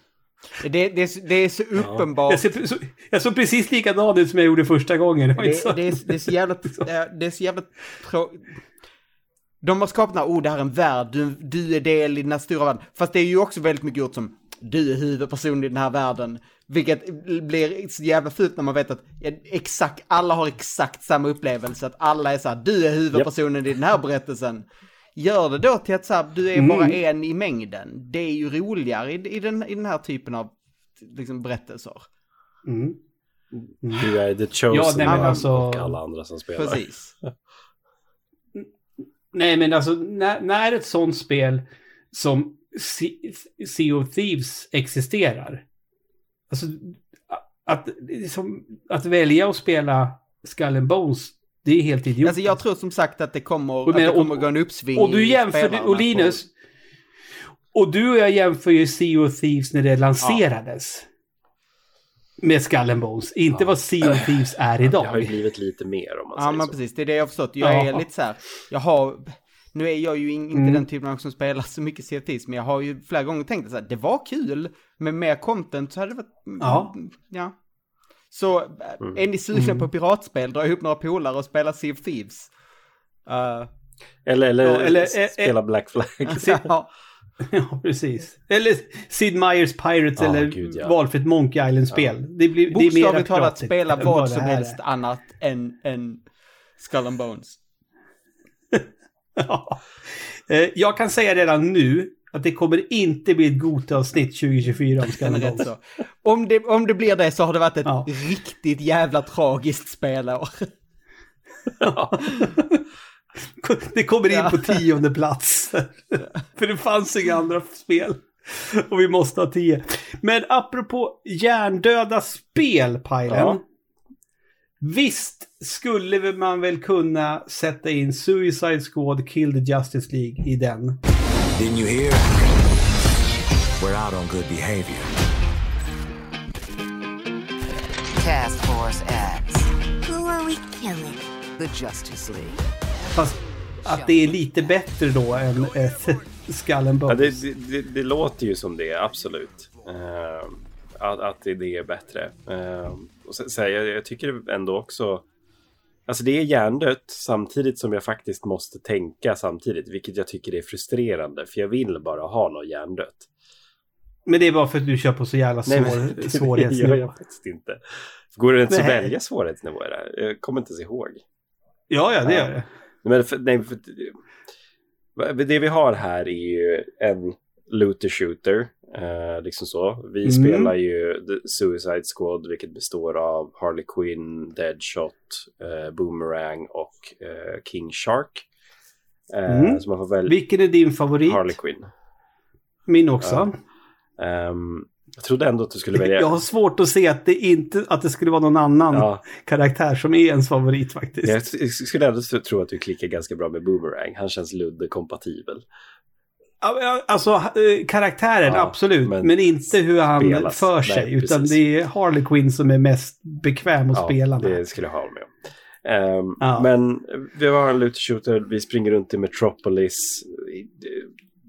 S1: Det, det, är så- det är så uppenbart.
S2: Jag, ser, så, jag såg precis likadan ut som jag gjorde första gången. Det
S1: Det, det, är, det är så jävla... Det är så jävla. De har skapat den här, oh det här är en värld, du, du är del i den här stora världen. Fast det är ju också väldigt mycket gjort som, du är huvudperson i den här världen. Vilket blir så jävla fult när man vet att exakt, alla har exakt samma upplevelse. Att alla är så här, du är huvudpersonen i den här berättelsen. Gör det då till att så här, du är bara en i mängden. Det är ju roligare i, i, den, i den här typen av liksom, berättelser.
S2: Mm.
S3: Du är the chosen
S2: Ja, nej, alltså-
S3: och alla andra som spelar.
S1: Precis.
S2: Nej, men alltså när, när ett sånt spel som Se- Sea of Thieves existerar. Alltså att, liksom, att välja att spela Skull and Bones, det är helt idiotiskt.
S1: Alltså jag tror som sagt att det kommer,
S2: Och
S1: att
S2: men-
S1: det kommer
S2: och-
S1: gå en uppsving
S2: Och du jämför,
S1: spelarna
S2: och Linus,
S1: på-
S2: och du och jag jämför ju Sea of Thieves när det lanserades. Med Skull and Bones, inte
S3: Ja.
S2: vad Sea of Thieves är
S3: Det har ju
S2: idag.
S3: blivit lite mer om man
S1: Ja
S3: säger
S1: men
S3: så.
S1: precis, det är det jag har förstått. Jag är
S2: Ja.
S1: lite så här, jag har, nu är jag ju in- inte
S2: Mm.
S1: den typen av som spelar så mycket CFTs, men jag har ju flera gånger tänkt så här, det var kul, med mer content så hade det varit,
S2: Ja.
S1: ja. Så äh,
S3: Mm.
S1: är ni sugna
S2: Mm.
S1: på piratspel, dra ihop några polare och spela Sea of Thieves. Uh,
S3: Eller, eller,
S2: Ja, eller- eh,
S3: spela Black Flag.
S1: ja,
S2: Ja, precis. Eller Sid Meier's Pirates
S3: Ja,
S2: eller
S3: gud, ja.
S2: valfritt Monkey Island-spel. Det, blir, det är mer
S1: bokstavligt talat spela vad
S2: det
S1: som
S2: är.
S1: helst annat än, än Skull and Bones.
S2: Ja. Eh, Jag kan säga redan nu att det kommer inte bli ett Gota-avsnitt 2024 om Skull
S1: Den
S2: and
S1: är rätt
S2: Bones.
S1: så. Om det, om det blir det så har det varit ett
S2: Ja.
S1: riktigt jävla tragiskt spelår.
S2: Det kommer in
S1: Ja.
S2: på tionde plats. För det fanns inga andra spel. Och vi måste ha tio. Men apropå hjärndöda spel, Pajlen.
S3: Ja.
S2: Visst skulle man väl kunna sätta in Suicide Squad Kill the Justice League i den.
S5: Didn't you hear? We're out on good behavior.
S6: Task Force X.
S7: Who are we killing?
S6: The Justice League.
S2: Fast att det är lite bättre då än ett Skull and
S3: Ja,
S2: Bones.
S3: det, det, det, det låter ju som det, absolut. Eh, att, att det, det är bättre. Eh, och så, så här, jag, jag tycker ändå också... Alltså det är hjärndött samtidigt som jag faktiskt måste tänka samtidigt. Vilket jag tycker är frustrerande. För jag vill bara ha något hjärndött.
S2: Men det är bara för att du kör på så jävla svår,
S3: men det gör
S2: svårighetsnivå.
S3: jag faktiskt inte. Går det ens att
S2: Nej.
S3: välja svårighetsnivå i det här? Jag kommer inte ens ihåg.
S2: Ja, ja, det gör det.
S3: Men för, nej, för, det vi har här är ju en looter shooter. Eh, liksom så. Vi
S2: Mm.
S3: spelar ju The Suicide Squad vilket består av Harley Quinn, Deadshot, eh, Boomerang och eh, King Shark. Eh,
S2: Mm.
S3: Så man får välja
S2: Vilken är din favorit?
S3: Harley Quinn.
S2: Min också.
S3: Ehm, Jag trodde ändå att du skulle välja...
S2: Jag har svårt att se att det, inte, att det skulle vara någon annan
S3: Ja,
S2: karaktär som är ens favorit faktiskt.
S3: jag skulle ändå tro att du klickar ganska bra med Boomerang. Han känns Ludde-kompatibel.
S2: Ja, ja, Alltså eh, karaktären,
S3: Ja,
S2: absolut.
S3: men
S2: Men, inte hur han
S3: spelas.
S2: för sig.
S3: Nej,
S2: utan
S3: precis.
S2: det är Harley Quinn som är mest bekväm att
S3: Ja,
S2: spela med.
S3: det skulle jag hålla med om. Ehm,
S2: Ja.
S3: Men vi har en looter shooter, vi springer runt i Metropolis.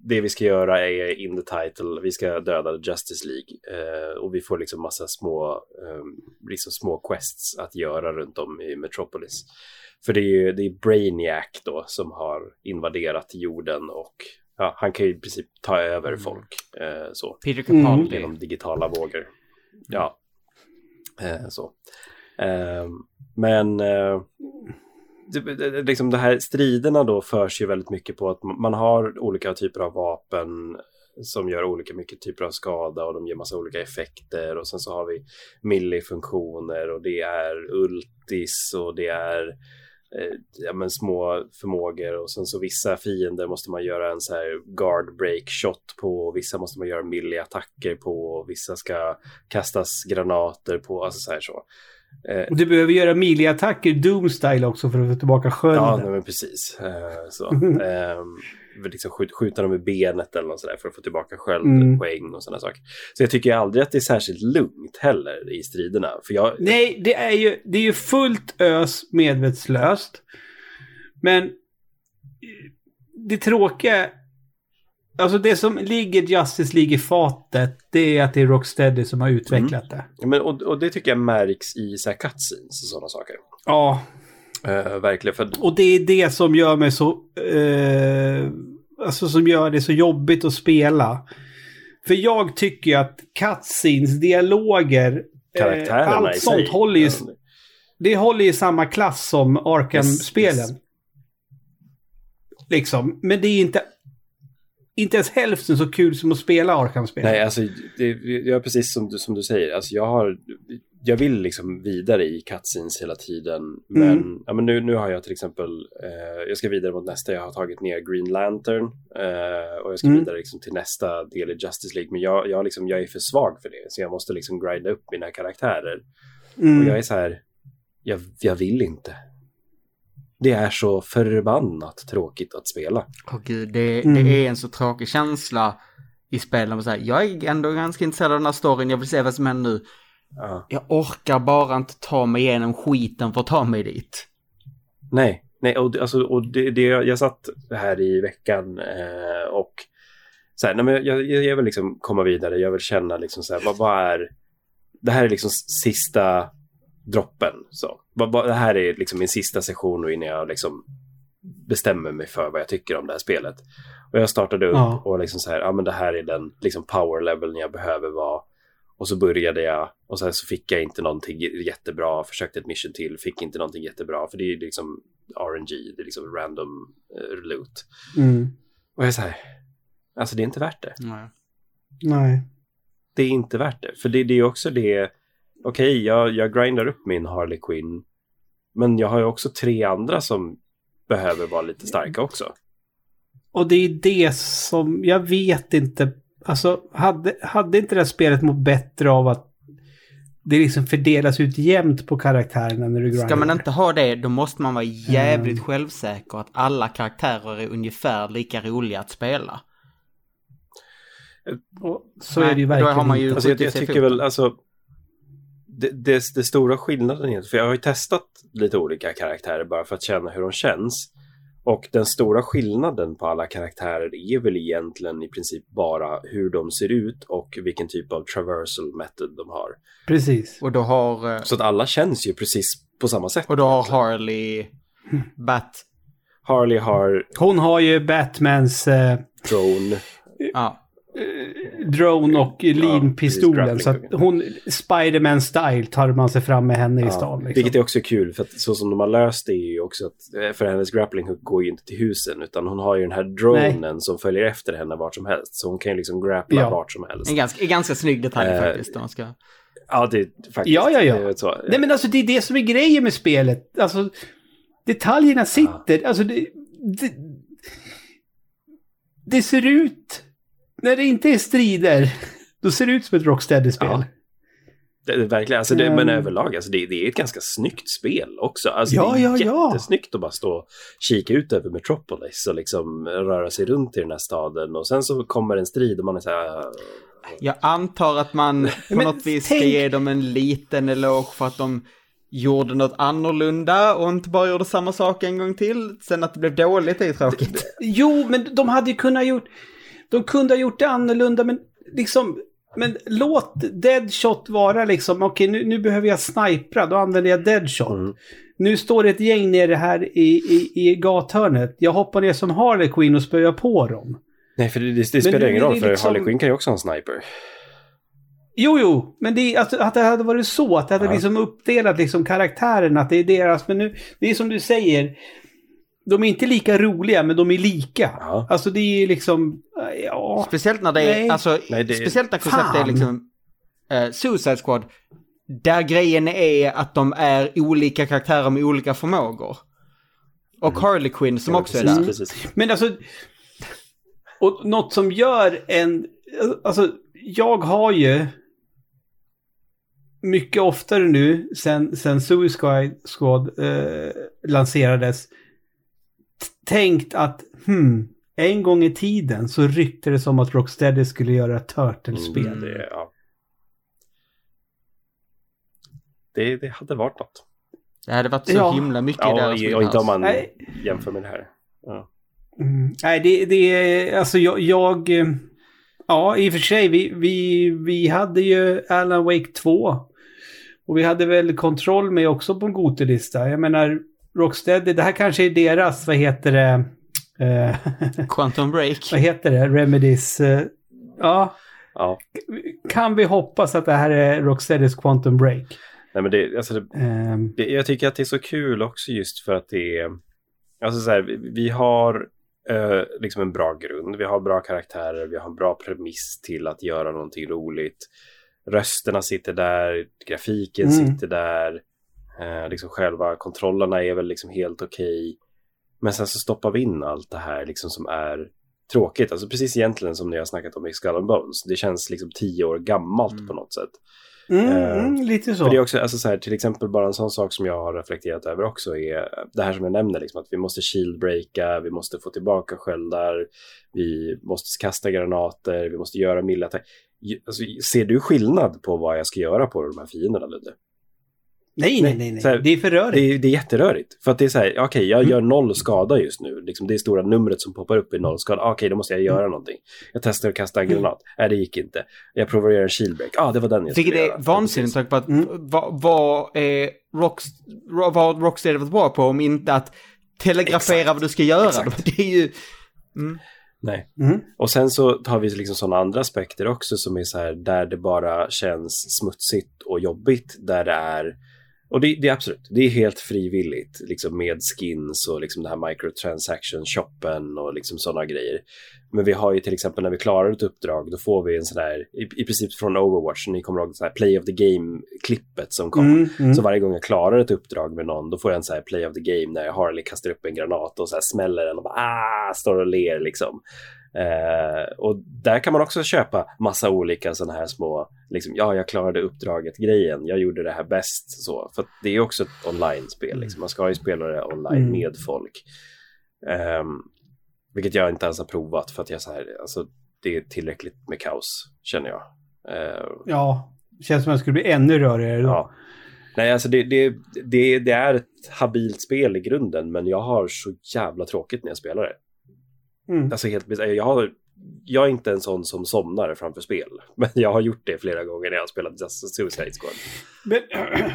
S3: Det vi ska göra är in the title, vi ska döda Justice League. Eh, och vi får liksom massa små, ehm, liksom små quests att göra runt om i Metropolis. För det är ju det är Brainiac då som har invaderat jorden och ja, han kan ju i princip ta över folk. Eh, så
S1: Peter Capaldi.
S3: genom digitala vågor. Ja, eh, så. Eh, men det, liksom det här striderna då förs ju väldigt mycket på att man har olika typer av vapen som gör olika mycket typer av skada och de ger massa olika effekter och sen så har vi millifunktioner och det är ultis och det är ja, men små förmågor och sen så vissa fiender måste man göra en så här guard break shot på och vissa måste man göra milli-attacker på och vissa ska kastas granater på, alltså så här så. Eh,
S2: Du behöver göra melee-attacker Doom-style också för att få tillbaka skölden.
S3: Ja, nej, men precis. Eh, så. Liksom skjut, skjuta dem i benet eller något sådär för att få tillbaka sköldpoäng
S2: Mm.
S3: och sådana saker. Så jag tycker aldrig att det är särskilt lugnt heller i striderna. För jag,
S2: Nej, det är ju, det är ju fullt ös medvetslöst. Men det tråkiga, alltså det som ligger Justice League i fatet, det är att det är Rocksteady som har utvecklat det.
S3: Ja, men, och, och det tycker jag märks i så här cutscenes och sådana saker.
S2: Ja,
S3: Eh, verkligen. För,
S2: och det är det som gör mig så, eh, alltså som gör det så jobbigt att spela. För jag tycker ju att cutscenes, dialoger, eh, allt sånt
S3: sig.
S2: håller ju, det håller ju samma klass som Arkham-spelen.
S3: Yes, yes.
S2: Liksom. Men det är inte, inte ens hälften så kul som att spela Arkham-spel.
S3: Nej, alltså det, jag är precis som du, som du säger. Alltså, jag, har, jag vill liksom vidare i cutscenes hela tiden. Men,
S2: Mm.
S3: ja, men nu, nu har jag till exempel, eh, jag ska vidare mot nästa. Jag har tagit ner Green Lantern. Eh, och jag ska
S2: Mm.
S3: vidare liksom till nästa del i Justice League. Men jag, jag, liksom, jag är för svag för det. Så jag måste liksom grinda upp mina karaktärer.
S2: Mm.
S3: Och jag är så här, jag, jag vill inte. Det är så förbannat tråkigt att spela.
S1: Åh gud, det,
S2: Mm.
S1: det är en så tråkig känsla i spelen. Så här, jag är ändå ganska intresserad av den här storyn, jag vill se vad som händer nu.
S3: Ja.
S1: Jag orkar bara inte ta mig igenom skiten för att ta mig dit.
S3: Nej, nej och, alltså, och det, det, jag satt här i veckan eh, och så här, nej, men jag, jag, jag vill liksom komma vidare, jag vill känna liksom så här, vad, vad är, det här är liksom sista droppen. Så. Vad, vad, det här är liksom min sista session och innan jag liksom bestämmer mig för vad jag tycker om det här spelet. Och jag startade upp
S2: Ja.
S3: och liksom så här, ja men det här är den liksom power leveln jag behöver vara. Och så började jag och sen så fick jag inte någonting jättebra, försökte ett mission till, fick inte någonting jättebra, för det är liksom RNG, det är liksom random eh, loot.
S2: Mm.
S3: Och jag är så här, alltså det är inte värt det.
S1: Nej.
S2: Nej.
S3: Det är inte värt det, för det, det är också det, okej, jag, jag grindar upp min Harley Quinn, men jag har ju också tre andra som behöver vara lite starka också.
S2: Och det är det som, jag vet inte, alltså hade, hade inte det här spelet mått bättre av att det liksom fördelas ut jämnt på karaktärerna när du grindar?
S1: Ska man inte ha det, då måste man vara jävligt självsäker att alla karaktärer är ungefär lika roliga att spela.
S2: Och så
S1: Nej,
S2: är det ju
S1: då
S2: verkligen
S1: har man ju-.
S3: Alltså jag, jag tycker väl, alltså, det, det, det stora skillnaden är, för jag har ju testat lite olika karaktärer bara för att känna hur de känns. Och den stora skillnaden på alla karaktärer är väl egentligen i princip bara hur de ser ut och vilken typ av traversal method de har.
S2: Precis.
S1: Och då har, eh,
S3: Så att alla känns ju precis på samma sätt.
S1: och då har Harley Bat...
S3: Harley har
S2: Hon har ju Batmans eh,
S3: drone.
S1: Ja.
S2: Drone och lean-pistolen.
S3: precis,
S2: så att hon, Spiderman-style tar man sig fram med henne i
S3: Ja,
S2: stan. Liksom.
S3: Vilket är också kul, för att så som de har löst det är ju också att eh, för hennes grappling hook går ju inte till husen, utan hon har ju den här dronen som följer efter henne vart som helst. Så hon kan ju liksom grappla
S2: Ja.
S3: vart som helst.
S1: En ganska, en ganska snygg detalj
S3: Eh,
S1: faktiskt. Om man ska...
S3: Ja, det är faktiskt.
S2: Ja, ja, ja.
S3: det är Så.
S2: Nej men alltså det är det som är grejen med spelet. Alltså detaljerna sitter. Alltså det, det, det ser ut, när det inte är strider, Då ser det ut som ett Rocksteady-spel.
S3: Ja. Det, verkligen, alltså det,
S2: Ehm.
S3: men överlag, alltså det, det är ett ganska snyggt spel också. Alltså
S2: Ja,
S3: det är
S2: ja, ja.
S3: jättesnyggt att bara stå och kika ut över Metropolis och liksom röra sig runt i den här staden. Och sen så kommer en strid och man är så här...
S1: Jag antar att man på något vis ska
S2: tänk-
S1: ge dem en liten eloge för att de gjorde något annorlunda och inte bara gjorde samma sak en gång till. Sen att det blev dåligt är ju tråkigt.
S2: Jo, men de hade ju kunnat gjort... De kunde ha gjort det annorlunda, men liksom... Men låt Deadshot vara liksom, okej nu, nu behöver jag snipra, då använder jag Deadshot.
S3: Mm.
S2: Nu står det ett gäng nere här i, i, i gathörnet. Jag hoppar ner som Harley Quinn och spöar på dem.
S3: Nej, för det, det, det spelar ingen roll, för
S2: liksom-
S3: Harley Quinn kan ju också ha en sniper.
S2: Jo, jo, men det alltså, att det hade varit så, att det hade
S3: Ja.
S2: liksom uppdelat liksom karaktären, att det är deras, men nu, det är som du säger, de är inte lika roliga, men de är lika.
S3: Ja.
S2: Alltså det är liksom, ja,
S1: Speciellt när det är,
S2: Nej.
S1: alltså,
S3: Nej, det-
S1: speciellt när konceptet är liksom eh, Suicide Squad. Där grejen är att de är olika karaktärer med olika förmågor. Och Harley Quinn som
S3: Ja,
S1: också
S3: precis,
S1: är där.
S3: Precis.
S2: Men alltså, och något som gör en, alltså jag har ju mycket oftare nu sen, sen Suicide Squad eh, lanserades tänkt att hmm, en gång i tiden så ryktades det om att Rocksteady skulle göra ett Turtles-spel.
S3: Mm, det, ja. det, det hade varit något.
S1: Det hade varit så
S2: Ja.
S1: himla mycket i
S3: Ja,
S1: deras
S3: och, och inte om man
S2: Nej.
S3: jämför med det här. Ja.
S2: Mm. Nej, det, det är, alltså jag, jag, eh, ja i och för sig, vi, vi, vi hade ju Alan Wake 2. Och vi hade väl kontroll med också på en Gotelista. Jag menar, Rocksteady, det här kanske är deras, vad heter det, eh,
S1: Quantum Break.
S2: vad heter det, Remedies, eh, ja,
S3: ja.
S2: kan vi hoppas att det här är Rocksteadys Quantum Break?
S3: Nej, men det, alltså det,
S2: Ehm,
S3: det, jag tycker att det är så kul också just för att det är... Alltså så här, vi, vi har eh, liksom en bra grund. Vi har bra karaktärer. Vi har en bra premiss till att göra någonting roligt. Rösterna sitter där. Grafiken
S2: Mm.
S3: sitter där. Eh, liksom själva kontrollerna är väl liksom helt okej. Men sen så stoppar vi in allt det här liksom som är tråkigt. Alltså precis egentligen som ni har snackat om i Skull and Bones. Det känns liksom tio år gammalt
S1: Mm.
S3: på något sätt.
S2: mm, mm, lite så.
S3: För det är också, alltså så här, till exempel bara en sån sak som jag har reflekterat över också är det här som jag nämner, liksom, att vi måste shieldbreaka, vi måste få tillbaka sköldar, vi måste kasta granater, vi måste göra milda. Alltså, ser du skillnad på vad jag ska göra på de här fienderna Ludde?
S2: Nej, nej, nej, nej.
S3: Här,
S2: det är för rörigt.
S3: Det är, det är jätterörigt. För att det är så här, okej, jag
S2: Mm.
S3: gör noll skada just nu. Liksom, det är stora numret som poppar upp i noll skada. Ah, Okej, då måste jag göra
S2: Mm.
S3: någonting. Jag testar att kasta en granat. Nej, det gick inte. Jag provar att göra en shieldbreak. Ja, ah, det var den jag
S1: Vilket
S3: skulle
S1: är
S3: göra.
S1: vansinnigt
S3: Ja,
S1: med tanke på att
S2: Mm.
S1: vad, vad är Rocks, vad Rocksteady varit bra på om inte att telegrafera
S3: Exakt.
S1: vad du ska göra.
S3: Exakt.
S1: Det är ju...
S3: Nej.
S2: Mm.
S3: Och sen så har vi liksom sådana andra aspekter också som är så här där det bara känns smutsigt och jobbigt. Där det är, och det, det är absolut, det är helt frivilligt liksom med skins och liksom det här microtransaction-shoppen och liksom sådana grejer. Men vi har ju till exempel när vi klarar ett uppdrag, då får vi en sån här, i, i princip från Overwatch, ni kommer ihåg så här Play of the Game-klippet som kom.
S2: Mm, mm.
S3: Så varje gång jag klarar ett uppdrag med någon, då får jag en så här play of the game när Harley kastar upp en granat och så här smäller den och bara ah, står och ler liksom. Eh, och där kan man också köpa massa olika sådana här små, liksom, ja, jag klarade uppdraget-grejen, jag gjorde det här bäst, så. För det är också ett online-spel, liksom. man ska ju spela det online
S2: Mm.
S3: med folk. Ehm, vilket jag inte ens har provat för att jag så här, alltså, det är tillräckligt med kaos, känner jag. Eh,
S2: Ja, känns som att det skulle bli ännu rörigare då.
S3: Ja. Nej, alltså det, det, det, det är ett habilt spel i grunden, men jag har så jävla tråkigt när jag spelar det.
S2: Mm.
S3: Alltså helt, jag, har, jag är inte en sån som somnar framför spel, men jag har gjort det flera gånger när jag har spelat Just Suicide Squad.
S2: Men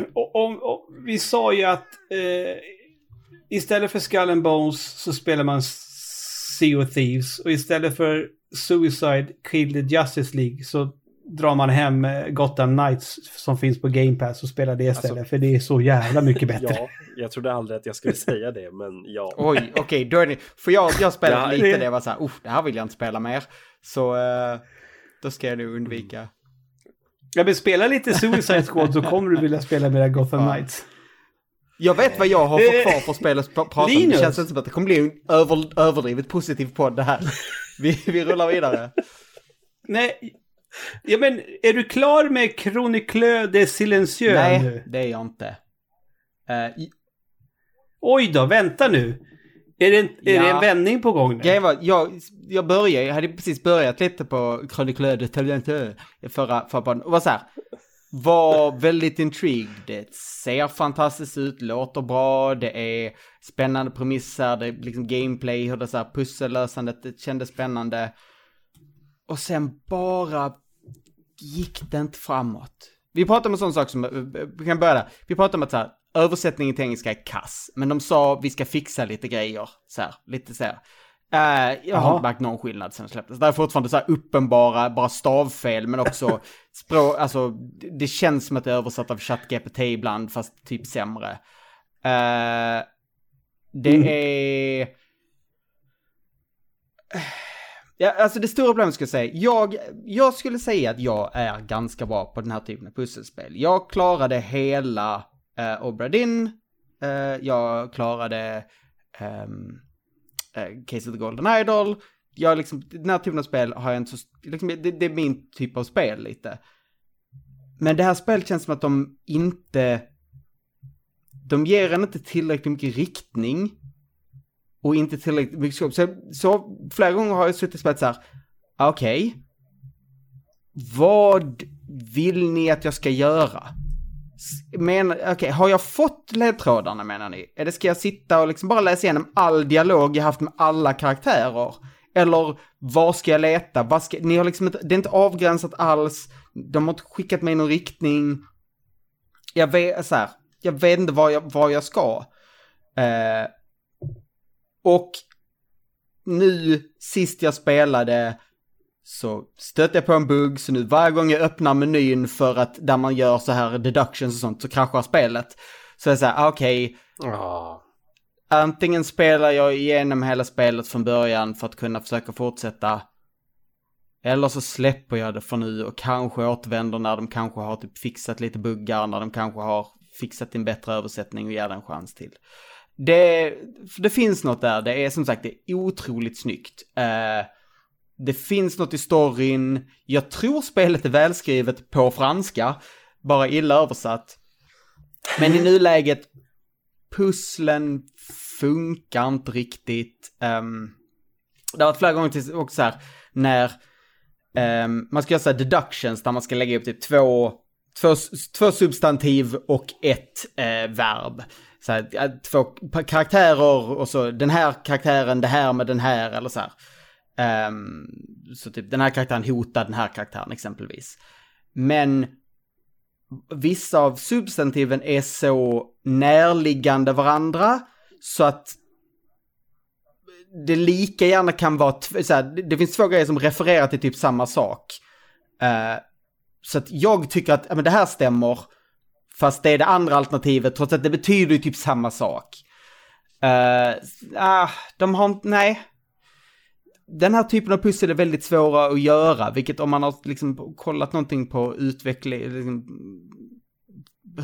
S2: och, om, och, vi sa ju att eh, istället för Skull and Bones så spelar man Sea of Thieves och istället för Suicide Kill the Justice League så drar man hem eh, Gotham Knights som finns på Game Pass och spelar det istället
S3: Alltså-
S2: för det är så jävla mycket bättre.
S3: Ja, jag trodde aldrig att jag skulle säga det, men ja.
S1: Oj, okej, då är det... För jag, jag spelade
S3: Ja,
S1: lite
S2: det-
S1: det, jag var så här, det här vill jag inte spela mer. Så eh, då ska jag nog undvika.
S2: Ja, men spela lite Suicide Squad så kommer du vilja spela med Gotham
S1: Ja.
S2: Knights.
S1: Jag vet vad jag har för
S2: Eh,
S1: kvar för spel att pra- prata om. Det känns inte som att det kommer bli en över, överdrivet positiv podd det här. Vi, vi rullar vidare.
S2: Nej, Ja, men är du klar med Chronicleux de Silencieux
S1: Nej,
S2: nu?
S1: det är jag inte. I-
S2: Oj då, vänta nu. Är det en, är
S1: Ja.
S2: det en vändning på gång nu?
S1: Var, jag, jag började, jag hade precis börjat lite på Chronicles de Talenteux förra, förra podden och var så här, var väldigt intrigued. Det ser fantastiskt ut, låter bra, det är spännande premisser, det är liksom gameplay, hur det så här pussellösandet, det kändes spännande. Och sen bara gick det inte framåt. Vi pratade om en sån sak som, vi kan börja där. Vi pratade om att så här, översättningen till engelska är kass, men de sa vi ska fixa lite grejer, så här, lite så här. Eh, jag har inte märkt någon skillnad sen släpptes. Det är fortfarande så här uppenbara, bara stavfel, men också språk, alltså det- känns som att det är översatt av ChatGPT ibland, fast typ sämre. Eh, det är... Ja, alltså det stora problemet skulle jag säga, jag, jag skulle säga att jag är ganska bra på den här typen av pusselspel. Jag klarade hela eh, Obra Dinn, eh, jag klarade ehm, eh, Case of the Golden Idol. Jag liksom, den här typen av spel har jag inte så, liksom, det, det är min typ av spel lite. Men det här spelet känns som att de inte, de ger en inte tillräckligt mycket riktning och inte tillräckligt mycket skåp. Så, så flera gånger har jag suttit och spelat så här, ah, okej, vad vill ni att jag ska göra? Men, okej, har jag fått ledtrådarna menar ni? Eller ska jag sitta och liksom bara läsa igenom all dialog jag haft med alla karaktärer? Eller var ska jag leta? Vad ska, ni har liksom inte, det är inte avgränsat alls. De har inte skickat mig i någon riktning. Jag vet, så här, jag vet inte var jag, var jag ska. Eh, och nu sist jag spelade så stötte jag på en bugg, så nu varje gång jag öppnar menyn för att där man gör så här deductions och sånt så kraschar spelet. Så jag säger okej,
S3: Ja.
S1: antingen spelar jag igenom hela spelet från början för att kunna försöka fortsätta. Eller så släpper jag det för nu och kanske återvänder när de kanske har typ fixat lite buggar, när de kanske har fixat en bättre översättning och ger den en chans till. Det, det finns något där, det är som sagt det är otroligt snyggt. Eh, det finns något i storyn, jag tror spelet är välskrivet på franska, bara illa översatt. Men i nuläget, pusslen funkar inte riktigt. Um, det har varit flera gånger till också så här, när ehm, man ska göra så här deductions där man ska lägga upp typ två, två, två substantiv och ett eh, verb. Så här, två karaktärer och så den här karaktären, det här med den här eller så här. Um, så typ den här karaktären hotar den här karaktären exempelvis. Men vissa av substantiven är så närliggande varandra så att det lika gärna kan vara, så här, det- finns två grejer som refererar till typ samma sak. Uh, så att jag tycker att ja, men det här stämmer, fast det är det andra alternativet, trots att det betyder ju typ samma sak. Uh, ah, de har inte, nej. Den här typen av pussel är väldigt svåra att göra, vilket om man har liksom kollat någonting på utveckling, liksom,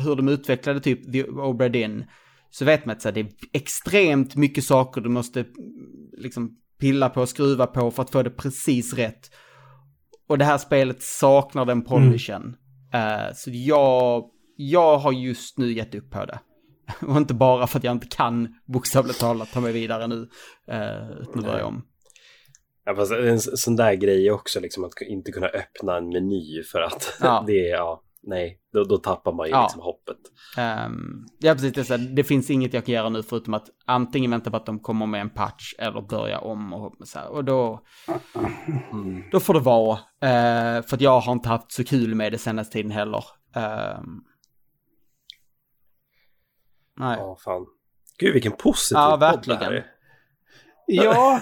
S1: hur de utvecklade typ The Obra Dinn, så vet man att det är extremt mycket saker du måste liksom pilla på och skruva på för att få det precis rätt. Och det här spelet saknar den polishen. Eh, så jag, jag har just nu gett upp på det. Och inte bara för att jag inte kan bokstavligt talat ta mig vidare nu, uh, utan börja om.
S3: Ja, fast en sån där grej också, liksom att inte kunna öppna en meny för att
S1: Ja.
S3: det är, ja, nej, då, då tappar man ju
S1: Ja.
S3: liksom hoppet.
S1: Um, ja, precis. Det, här, det finns inget jag kan göra nu förutom att antingen vänta på att de kommer med en patch eller börja om och så här. Och då, då får det vara. eh, för att jag har inte haft så kul med det senaste tiden heller. Ehm, nej.
S3: Ja, fan. Gud, vilken positiv
S1: Ja,
S3: podd det här
S1: verkligen.
S3: är.
S2: Ja,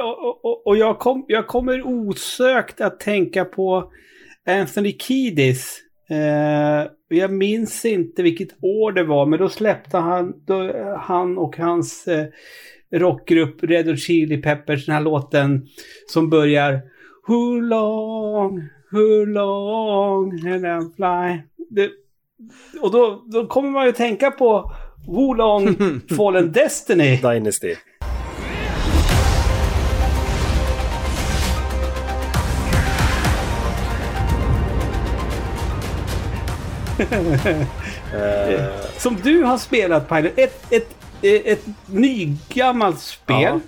S2: och, och, och jag, kom, jag kommer osökt att tänka på Anthony Kiedis. Eh, jag minns inte vilket år det var, men då släppte han, då, han och hans eh, rockgrupp Red Hot Chili Peppers den här låten som börjar Who long, who long and I fly. Det, och då, då kommer man ju tänka på Wolong Fallen Destiny.
S3: Dynasty.
S2: Som du har spelat Pilot. Ett, ett, ett, ett nygammalt spel.
S3: Ja.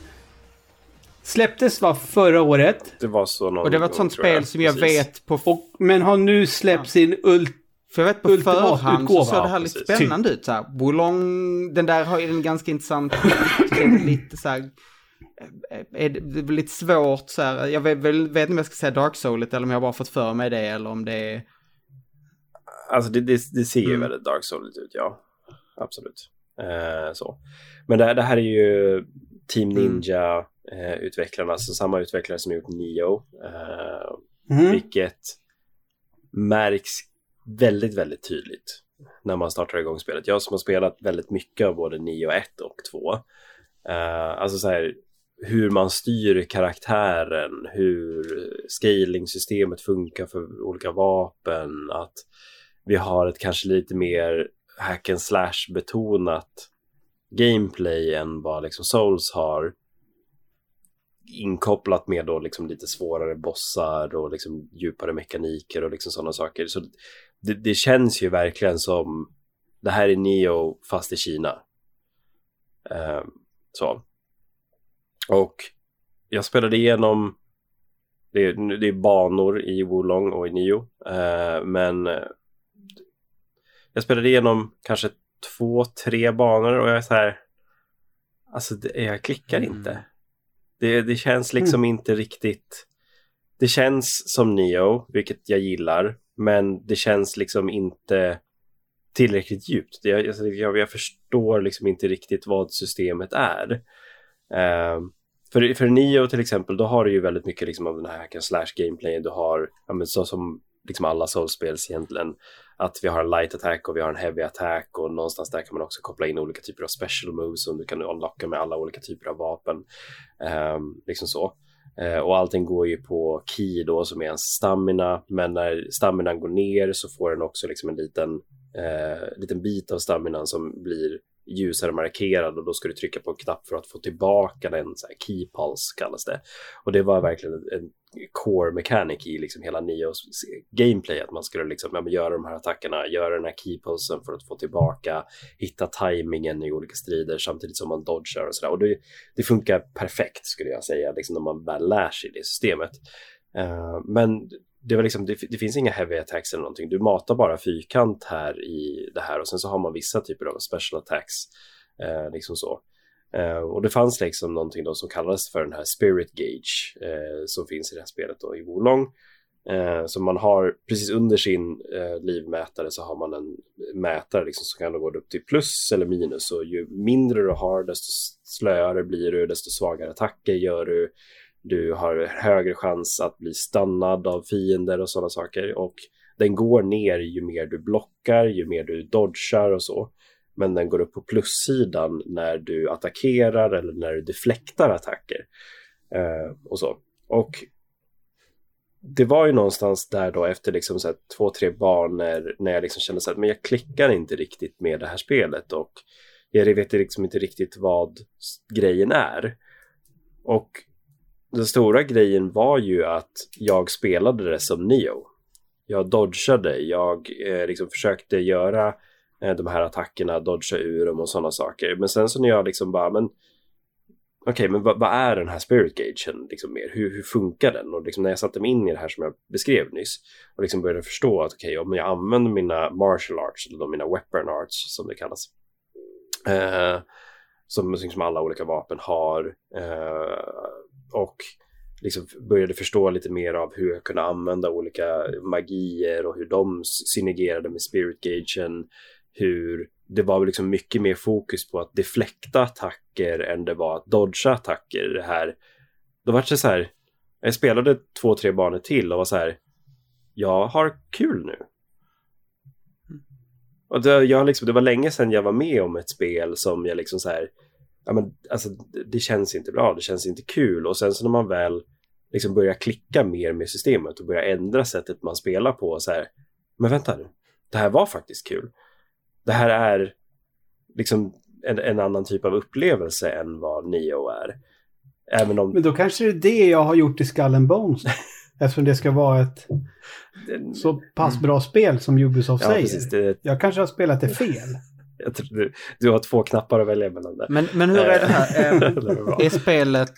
S2: Släpptes var förra året?
S3: Det var så någon
S1: Och det var ett sånt spel som jag
S3: precis.
S1: vet på...
S2: Och, men har nu släppt sin ult
S1: för jag vet på
S2: Ultimat
S1: förhand så
S2: utgåva,
S1: såg det här lite
S3: precis.
S1: spännande ut. Så här. Bolong, den där har ju en ganska intressant... det lite så här... Är det, det är lite svårt så här. Jag vet, vet inte om jag ska säga Dark Soulet eller om jag bara fått för mig det eller om det är...
S3: Alltså det, det, det ser ju
S1: Mm.
S3: väldigt Dark Souls ut, ja. Absolut. Eh, så. Men det, det här är ju Team
S1: Mm.
S3: Ninja eh, utvecklarna, så samma utvecklare som gjort Nio. Eh,
S2: Mm.
S3: Vilket märks väldigt, väldigt tydligt när man startar igång spelet. Jag som har spelat väldigt mycket av både 9 och 1 och 2. Uh, alltså så här, hur man styr karaktären, hur scaling-systemet funkar för olika vapen, att vi har ett kanske lite mer hack and slash betonat gameplay än vad liksom Souls har inkopplat med då liksom lite svårare bossar och liksom djupare mekaniker och liksom sådana saker. Så det, det känns ju verkligen som det här är Neo fast i Kina. Eh, så. Och jag spelade igenom det är, det är banor i Wolong och i Nio. Eh, men jag spelade igenom kanske två, tre banor och jag är så här alltså det, jag klickar inte. Det, det känns liksom inte riktigt det känns som Neo, vilket jag gillar, men det känns liksom inte tillräckligt djupt. Jag, alltså, jag, jag, förstår liksom inte riktigt vad systemet är. Eh, för, för Nio till exempel, då har du ju väldigt mycket liksom av den här hack and slash gameplayen. Du har, ja, men så som liksom alla soulspels egentligen, att vi har en light attack och vi har en heavy attack och någonstans där kan man också koppla in olika typer av special moves som du kan unlocka med alla olika typer av vapen. Eh, liksom så. Eh, och allting går ju på Ki då som är en stamina, men när staminan går ner så får den också liksom en liten, eh, liten bit av staminan som blir ljusare markerad och då ska du trycka på en knapp för att få tillbaka den, så här key pulse kallas det. Och det var verkligen en core mechanic i liksom hela Nios gameplay, att man skulle liksom, ja, men göra de här attackerna, göra den här keyposen för att få tillbaka, hitta tajmingen i olika strider samtidigt som man dodgar och sådär. Och det, det funkar perfekt skulle jag säga, liksom när man väl lär sig det systemet. Uh, men det, var liksom, det, det, finns inga heavy attacks eller någonting. Du matar bara fyrkant här i det här och sen så har man vissa typer av special attacks. Eh, liksom så. Eh, och det fanns liksom någonting då som kallades för den här spirit gauge eh, som finns i det här spelet då i Wolong. Eh, så man har precis under sin eh, livmätare så har man en mätare liksom som kan gå upp till plus eller minus och ju mindre du har desto slöare blir du, desto svagare attacker gör du du har högre chans att bli stannad av fiender och sådana saker. Och den går ner ju mer du blockar, ju mer du dodgar och så. Men den går upp på plussidan när du attackerar eller när du deflektar attacker. Eh, och så. Och det var ju någonstans där då efter liksom så här två, tre banor när jag liksom kände så att men jag klickar inte riktigt med det här spelet och jag vet liksom inte riktigt vad grejen är. Och den stora grejen var ju att jag spelade det som Neo. Jag dodgade, jag eh, liksom försökte göra Eh, de här attackerna, dodga ur dem och sådana saker. Men sen så när jag liksom bara, men okej, okay, men vad, vad, är den här spirit gagen liksom mer? Hur, hur funkar den? Och liksom när jag satte mig in i det här som jag beskrev nyss och liksom började förstå att okej, okay, om jag använder mina martial arts, eller mina weapon arts som det kallas, eh, som, som liksom alla olika vapen har, eh, och liksom började förstå lite mer av hur jag kunde använda olika magier och hur de synergerade med spirit gagen. Hur det var liksom mycket mer fokus på att deflekta attacker än det var att dodga attacker. Det här, då var det så här, jag spelade två, tre banor till och var så här, jag har kul nu. Och det, jag liksom, det var länge sedan jag var med om ett spel som jag liksom så här, ja men alltså det känns inte bra, det känns inte kul och sen så när man väl liksom börjar klicka mer med systemet och börjar ändra sättet man spelar på så här, men vänta nu, det här var faktiskt kul. Det här är liksom en, en annan typ av upplevelse än vad Neo är. Även om...
S2: Men då kanske det är det jag har gjort i Skull and Bones. Eftersom det ska vara ett så pass bra spel som Ubisoft
S3: Ja,
S2: säger.
S3: precis. Det,
S2: Jag kanske har spelat det fel.
S3: jag tror du, du har två knappar att välja mellan där.
S1: Men, men hur är det här? Ehm, är spelet...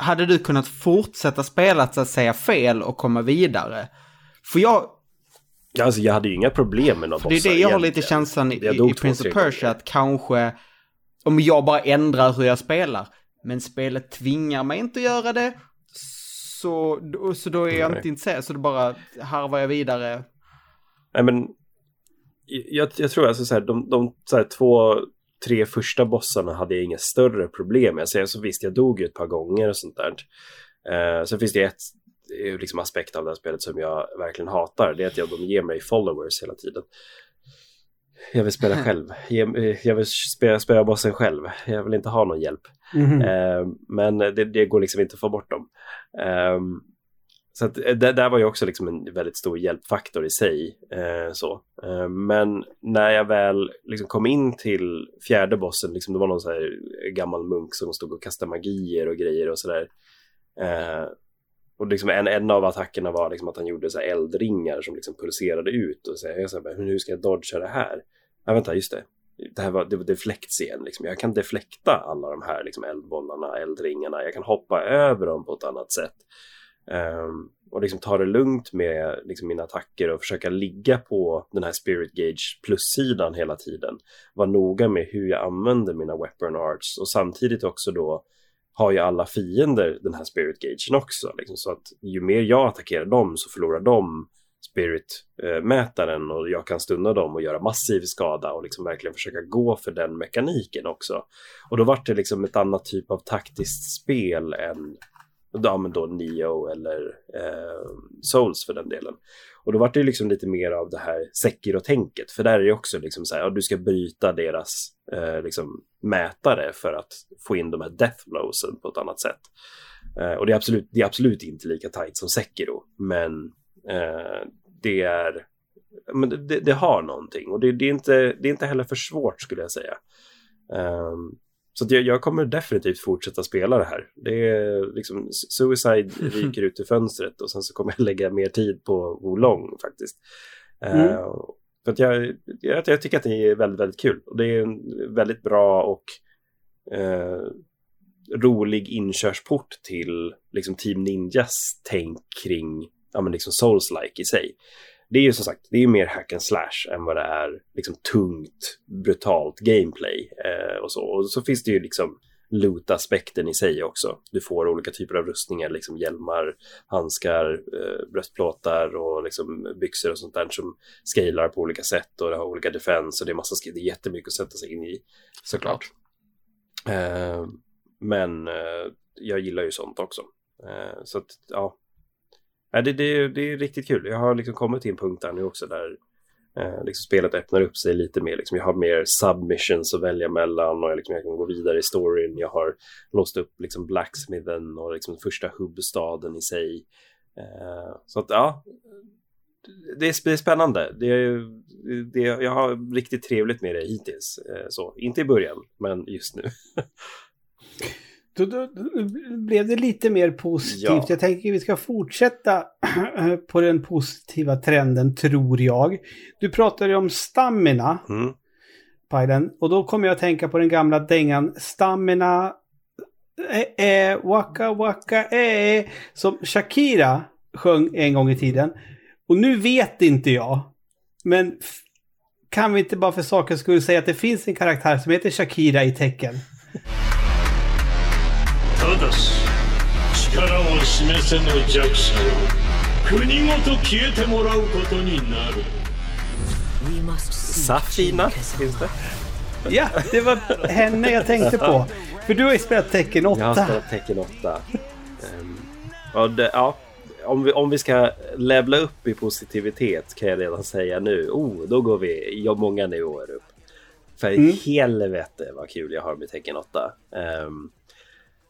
S1: Hade du kunnat fortsätta spela så att säga fel och komma vidare? För jag...
S3: Ja, alltså, jag hade ju inga problem med några
S1: För det är
S3: bossar
S1: det jag har lite känslan i, i Prince of Persia att kanske... Om jag bara ändrar hur jag spelar. Men spelet tvingar mig inte att göra det. Så, så då är jag
S3: Nej.
S1: inte intresserad. Så då bara harvar jag vidare.
S3: Nej, men jag, jag tror alltså så här, de, de så här, två, tre första bossarna hade jag inga större problem med. Så, så visst, jag dog ju ett par gånger och sånt där. Eh, sen finns det ett eh, liksom, aspekt av det här spelet som jag verkligen hatar. Det är att jag, de ger mig followers hela tiden. Jag vill spela själv. Jag vill spela, spela bossen själv. Jag vill inte ha någon hjälp.
S2: Mhm.
S3: Eh, men det, det går liksom inte att få bort dem. Eh, så att, eh, det där var ju också liksom en väldigt stor hjälpfaktor i sig. Eh, så. Eh, men när jag väl liksom kom in till fjärde bossen, liksom, det var någon så här gammal munk som stod och kastade magier och grejer och sådär. Och liksom en, en av attackerna var liksom att han gjorde så här eldringar som liksom pulserade ut. Och så här, jag så här, hur ska jag dodga det här? Ja, vänta, just det. Det här var, det var deflekts igen. Liksom. Jag kan deflekta alla de här liksom, eldbollarna, eldringarna. Jag kan hoppa över dem på ett annat sätt. Um, och liksom ta det lugnt med liksom, mina attacker och försöka ligga på den här spirit gauge plussidan hela tiden. Var noga med hur jag använder mina weapon arts och samtidigt också då har ju alla fiender den här spirit gagen också. Liksom, så att ju mer jag attackerar dem så förlorar de spirit-mätaren eh, och jag kan stunna dem och göra massiv skada och liksom verkligen försöka gå för den mekaniken också. Och då vart det liksom ett annat typ av taktiskt spel än ja, men då Neo eller eh, Souls för den delen. Och då vart det ju liksom lite mer av det här Sekiro-tänket, för där är det också liksom så här, ja, du ska bryta deras eh, liksom mätare för att få in de här death blowsen på ett annat sätt. Eh, och det är, absolut, det är absolut inte lika tight som Sekiro, men eh, det är men det, det har någonting och det, det, är inte, det är inte heller för svårt skulle jag säga. Ehm, så jag, jag kommer definitivt fortsätta spela det här. Det är liksom, Suicide ryker ut i fönstret och sen så kommer jag lägga mer tid på Wolong faktiskt.
S2: Mm.
S3: Eh, för att jag, jag, jag tycker att det är väldigt, väldigt kul. Och det är en väldigt bra och eh, rolig inkörsport till liksom Team Ninjas tänk kring ja, men liksom Souls-like i sig. Det är ju som sagt, det är ju mer hack and slash än vad det är liksom tungt, brutalt gameplay eh, och så. Och så finns det ju liksom loot-aspekten i sig också. Du får olika typer av rustningar, liksom hjälmar, handskar, eh, bröstplåtar och liksom byxor och sånt där som scalar på olika sätt och det har olika defense och det är massa det är jättemycket att sätta sig in i såklart. Eh, men eh, jag gillar ju sånt också. Eh, så att, ja. Ja, det, det, det är riktigt kul. Jag har liksom kommit till en punkt där nu också där eh, liksom spelet öppnar upp sig lite mer. Liksom jag har mer submissions att välja mellan och jag, liksom, jag kan gå vidare i storyn. Jag har låst upp liksom Blacksmithen och liksom första hubbstaden i sig. Eh, så att ja, det är, det är spännande. Det är, det, jag har riktigt trevligt med det hittills. Eh, så, inte i början, men just nu.
S2: Då, då, blev det lite mer positivt.
S3: Ja.
S2: Jag tänker vi ska fortsätta på den positiva trenden, tror jag. Du pratade om stamina,
S3: Mm.
S2: Pajden, och då kommer jag att tänka på den gamla dängan Stamina, eh, eh, waka waka eh, som Shakira sjöng en gång i tiden. Och nu vet inte jag, men kan vi inte bara för sakens skull säga att det finns en karaktär som heter Shakira i tecken?
S8: ただし力を示せぬ弱者は国ごと消えてもらうことになる
S3: Safina, finns det?
S2: Ja, det var henne jag tänkte på. För du har ju spelat Tekken 8.
S3: Jag har spelat Tekken 8. Um, och det, ja, om, vi, om vi ska levla upp i positivitet kan jag redan säga nu. Oh, då går vi ja, många nivåer upp. För
S2: Mm.
S3: helvete vad kul jag har med Tekken 8. Um,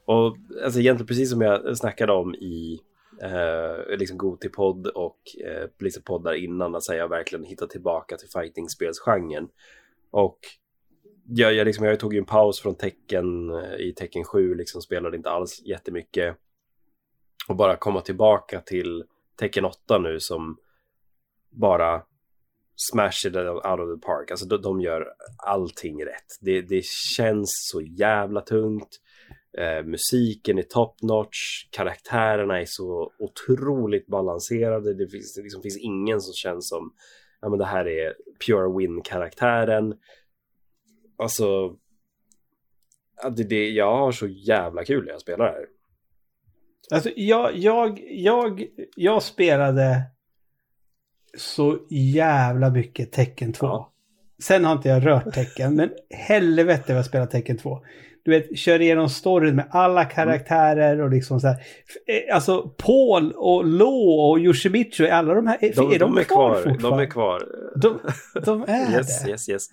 S3: och alltså egentligen precis som jag snackade om i eh, liksom Gotipodd och eh, liksom poddar innan, att säga jag verkligen hittat tillbaka till fightingspelsgenren. Och jag, jag, liksom, jag tog ju en paus från tecken eh, i tecken 7, liksom spelade inte alls jättemycket. Och bara komma tillbaka till tecken 8 nu som bara smash it out of the park. Alltså de, de gör allting rätt. Det, det känns så jävla tungt. Eh, musiken är top notch. Karaktärerna är så otroligt balanserade. Det finns, det liksom finns ingen som känns som ja, men det här är pure win-karaktären. Alltså, det, det, jag har så jävla kul när jag spelar här.
S2: Alltså jag, jag, jag, jag spelade så jävla mycket Tecken 2.
S3: Ja.
S2: Sen har inte jag rört Tecken, men helvete vad jag spelar Tecken 2. Du vet, kör igenom storyn med alla karaktärer och liksom så här. Eh, Alltså Paul och Lo och Yoshimitsu, alla de här, är
S3: De,
S2: är de,
S3: de är
S2: kvar,
S3: kvar. De är kvar.
S2: De, de är
S3: Yes,
S2: det.
S3: yes, yes.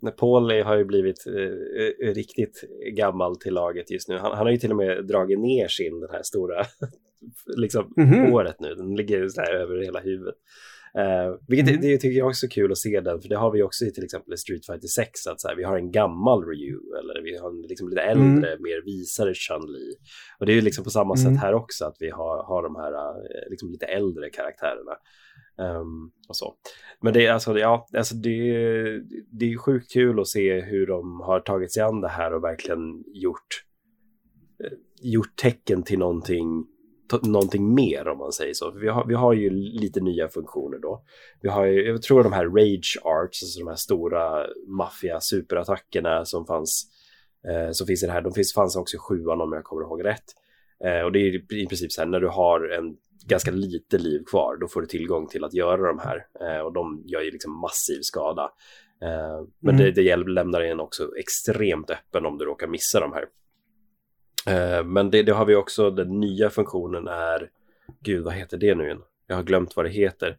S3: Men Paul är- har ju blivit eh, riktigt gammal till laget just nu. Han, han har ju till och med dragit ner sin, den här stora, liksom,
S2: Mhm.
S3: håret nu. Den ligger så här över hela huvudet. Uh, vilket
S2: Mm.
S3: det, det tycker jag också är kul att se den, för det har vi också i till exempel i Street Fighter 6, att så här, vi har en gammal Ryu, eller vi har en liksom lite äldre, mer visare Chun-Li. Och det är ju liksom på samma
S2: Mm.
S3: sätt här också, att vi har, har de här eh, liksom lite äldre karaktärerna. Ehm, och så. Men det är alltså, ja, alltså det, det är sjukt kul att se hur de har tagit sig an det här och verkligen gjort, eh, gjort tecken till någonting, någonting mer om man säger så. För vi, har, vi har ju lite nya funktioner då. Vi har ju, jag tror de här rage arts, alltså de här stora maffia superattackerna som fanns, eh, som finns i det här, de finns, fanns också i sjuan om jag kommer ihåg rätt. Eh, och det är i princip så här, när du har en ganska lite liv kvar, då får du tillgång till att göra de här. Eh, och de gör ju liksom massiv skada. Eh, men
S2: Mm.
S3: det, det lämnar en också extremt öppen om du råkar missa de här. Eh, men det, det har vi också, den nya funktionen är, gud vad heter det nu igen? Jag har glömt vad det heter.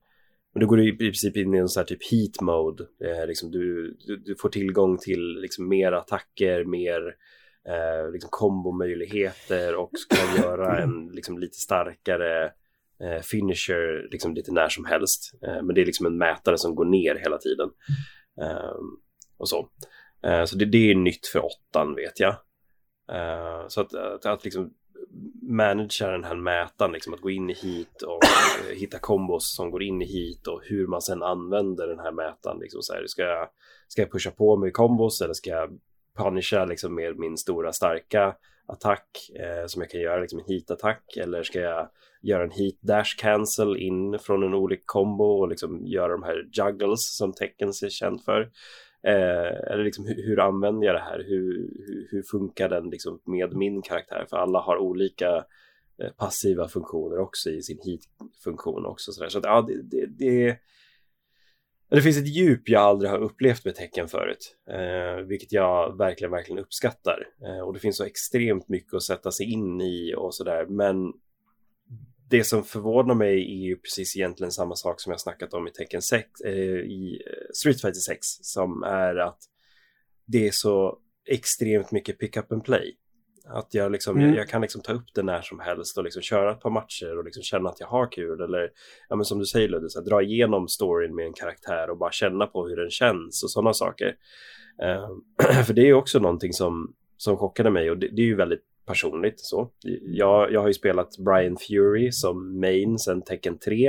S3: Men du går i princip in i en sån här typ heat mode. Eh, liksom du, du, du får tillgång till liksom mer attacker, mer eh, liksom kombomöjligheter och kan göra en liksom lite starkare eh, finisher liksom lite när som helst. Eh, men det är liksom en mätare som går ner hela tiden. Eh, och så. Så det, det är nytt för åttan vet jag. Uh, så att, att, att liksom managera den här mätaren, liksom att gå in i hit och uh, hitta kombos som går in i hit och hur man sen använder den här mätaren. Liksom så här, ska, jag, ska jag pusha på med kombos eller ska jag punisha liksom med min stora starka attack eh, som jag kan göra, liksom en hit-attack eller ska jag göra en hit dash cancel in från en olik kombo och liksom göra de här juggles som tecken är känt för. Eh, eller liksom hur, hur använder jag det här? Hur, hur, hur funkar den liksom med min karaktär? För alla har olika eh, passiva funktioner också i sin hit-funktion också. Så, där. så att, ja, det, det, det, det finns ett djup jag aldrig har upplevt med tecken förut, eh, vilket jag verkligen, verkligen uppskattar. Eh, och det finns så extremt mycket att sätta sig in i och sådär, men det som förvånar mig är ju precis egentligen samma sak som jag snackat om i Tekken 6, eh, i eh, Street Fighter 6, som är att det är så extremt mycket pick up and play. Att jag, liksom,
S2: Mm.
S3: jag, jag kan liksom ta upp det när som helst och liksom köra ett par matcher och liksom känna att jag har kul. Eller ja, men som du säger Ludde, så här, dra igenom storyn med en karaktär och bara känna på hur den känns och sådana saker. Eh, för det är också någonting som, som chockade mig och det, det är ju väldigt personligt så. Jag, jag har ju spelat Brian Fury som main sedan Tekken 3.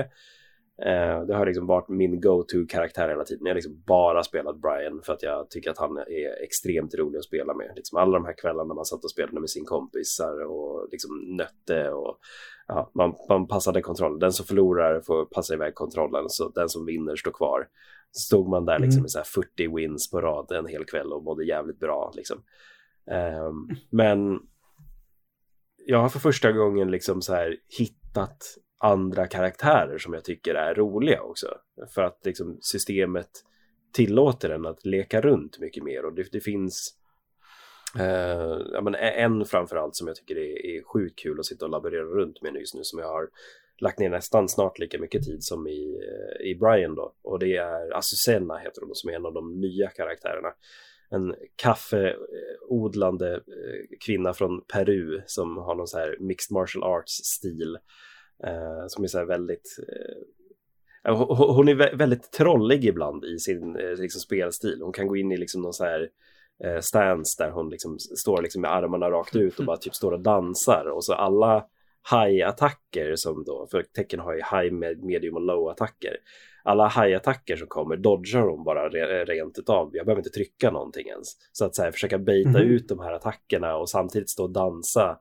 S3: Eh, det har liksom varit min go-to-karaktär hela tiden. Jag har liksom bara spelat Brian för att jag tycker att han är extremt rolig att spela med. Liksom alla de här kvällarna man satt och spelade med sin kompisar och liksom nötte och ja, man, man passade kontrollen. Den som förlorar får passa iväg kontrollen så den som vinner står kvar. Så stod man där liksom
S2: Mm.
S3: med så här 40 wins på rad en hel kväll och mådde jävligt bra liksom. Ehm, men jag har för första gången liksom så här hittat andra karaktärer som jag tycker är roliga också. För att liksom systemet tillåter en att leka runt mycket mer. Och det, det finns eh, ja, men en framförallt som jag tycker är, är sjukt kul att sitta och laborera runt med just nu som jag har lagt ner nästan snart lika mycket tid som i, eh, i Brian då. Och det är Azucena heter hon som är en av de nya karaktärerna en kaffeodlande eh, kvinna från Peru som har någon så här mixed martial arts stil eh, som är så här väldigt eh, hon- hon är vä- väldigt trollig ibland i sin eh, liksom, spelstil. Hon kan gå in i liksom någon så här eh, stance där hon liksom står liksom med armarna rakt ut och bara typ står och dansar och så alla high-attacker som då, för tecken har ju high, med- medium och low-attacker. Alla high-attacker som kommer dodgar de bara re, rent utav. Jag behöver inte trycka någonting ens. Så att så här, försöka baita
S2: Mhm.
S3: ut de här attackerna och samtidigt stå och dansa.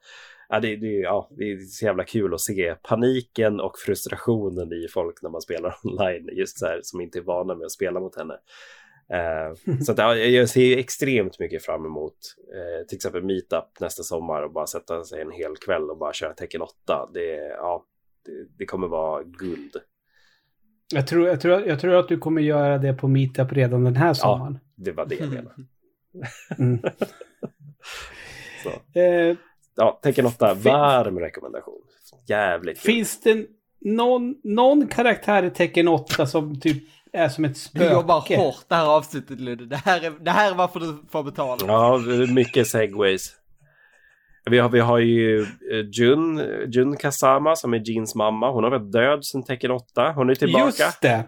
S3: Ja, det, det, ja, det är så jävla kul att se paniken och frustrationen i folk när man spelar online, just så här, som inte är vana med att spela mot henne. Eh, så att, ja, jag ser extremt mycket fram emot eh, till exempel meetup nästa sommar och bara sätta sig en hel kväll och bara köra tecken 8. Det, ja, det, det kommer vara guld.
S2: Jag tror, jag, tror, jag tror att du kommer göra det på Meetup redan den här sommaren.
S3: Det var det jag menade.
S2: Mm.
S3: Så.
S2: Eh,
S3: Ja, tecken 8,
S2: Fin-
S3: varm rekommendation. Jävligt kul.
S2: finns det någon, någon karaktär i Tecken 8 som typ är som ett
S1: Du
S2: spöke?
S1: jobbar hårt det här avsnittet Ludde. Det här är, det här är varför du får betala.
S3: Ja, mycket segways. Vi har, vi har ju eh, Jun, Jun Kasama som är Jeans mamma. Hon har varit död sedan tecken 8. Hon är tillbaka.
S2: Just det!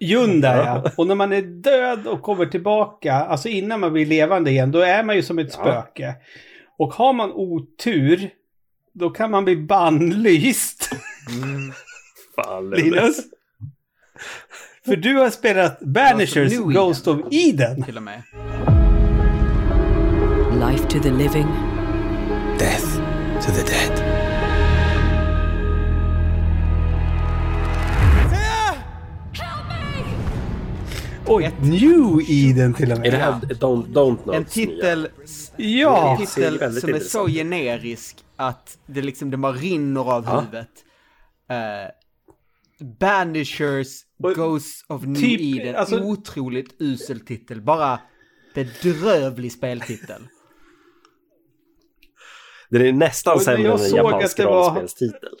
S2: Jun där ja. Och när man är död och kommer tillbaka, alltså innan man blir levande igen, då är man ju som ett
S3: Ja.
S2: spöke. Och har man otur, då kan man bli bannlyst.
S3: Fan,
S2: Linus? För du har spelat Banishers Ghost of Eden.
S1: Till och med.
S9: Life to the living,
S5: Death to the dead.
S2: Oj, New Eden till och
S3: Är det
S2: med.
S3: här Don't, don't Notes
S1: En titel,
S2: Ja!
S1: en titel som är så generisk att det liksom det bara rinner av
S3: Ja.
S1: huvudet. Uh, Banishers
S2: Och
S1: Ghosts of New
S2: typ,
S1: Eden.
S2: alltså-
S1: Otroligt usel titel. Bara bedrövlig speltitel.
S3: Den är nästan sämre
S2: jag
S3: än en
S2: såg
S3: japansk
S2: att det var-
S3: rollspelstitel.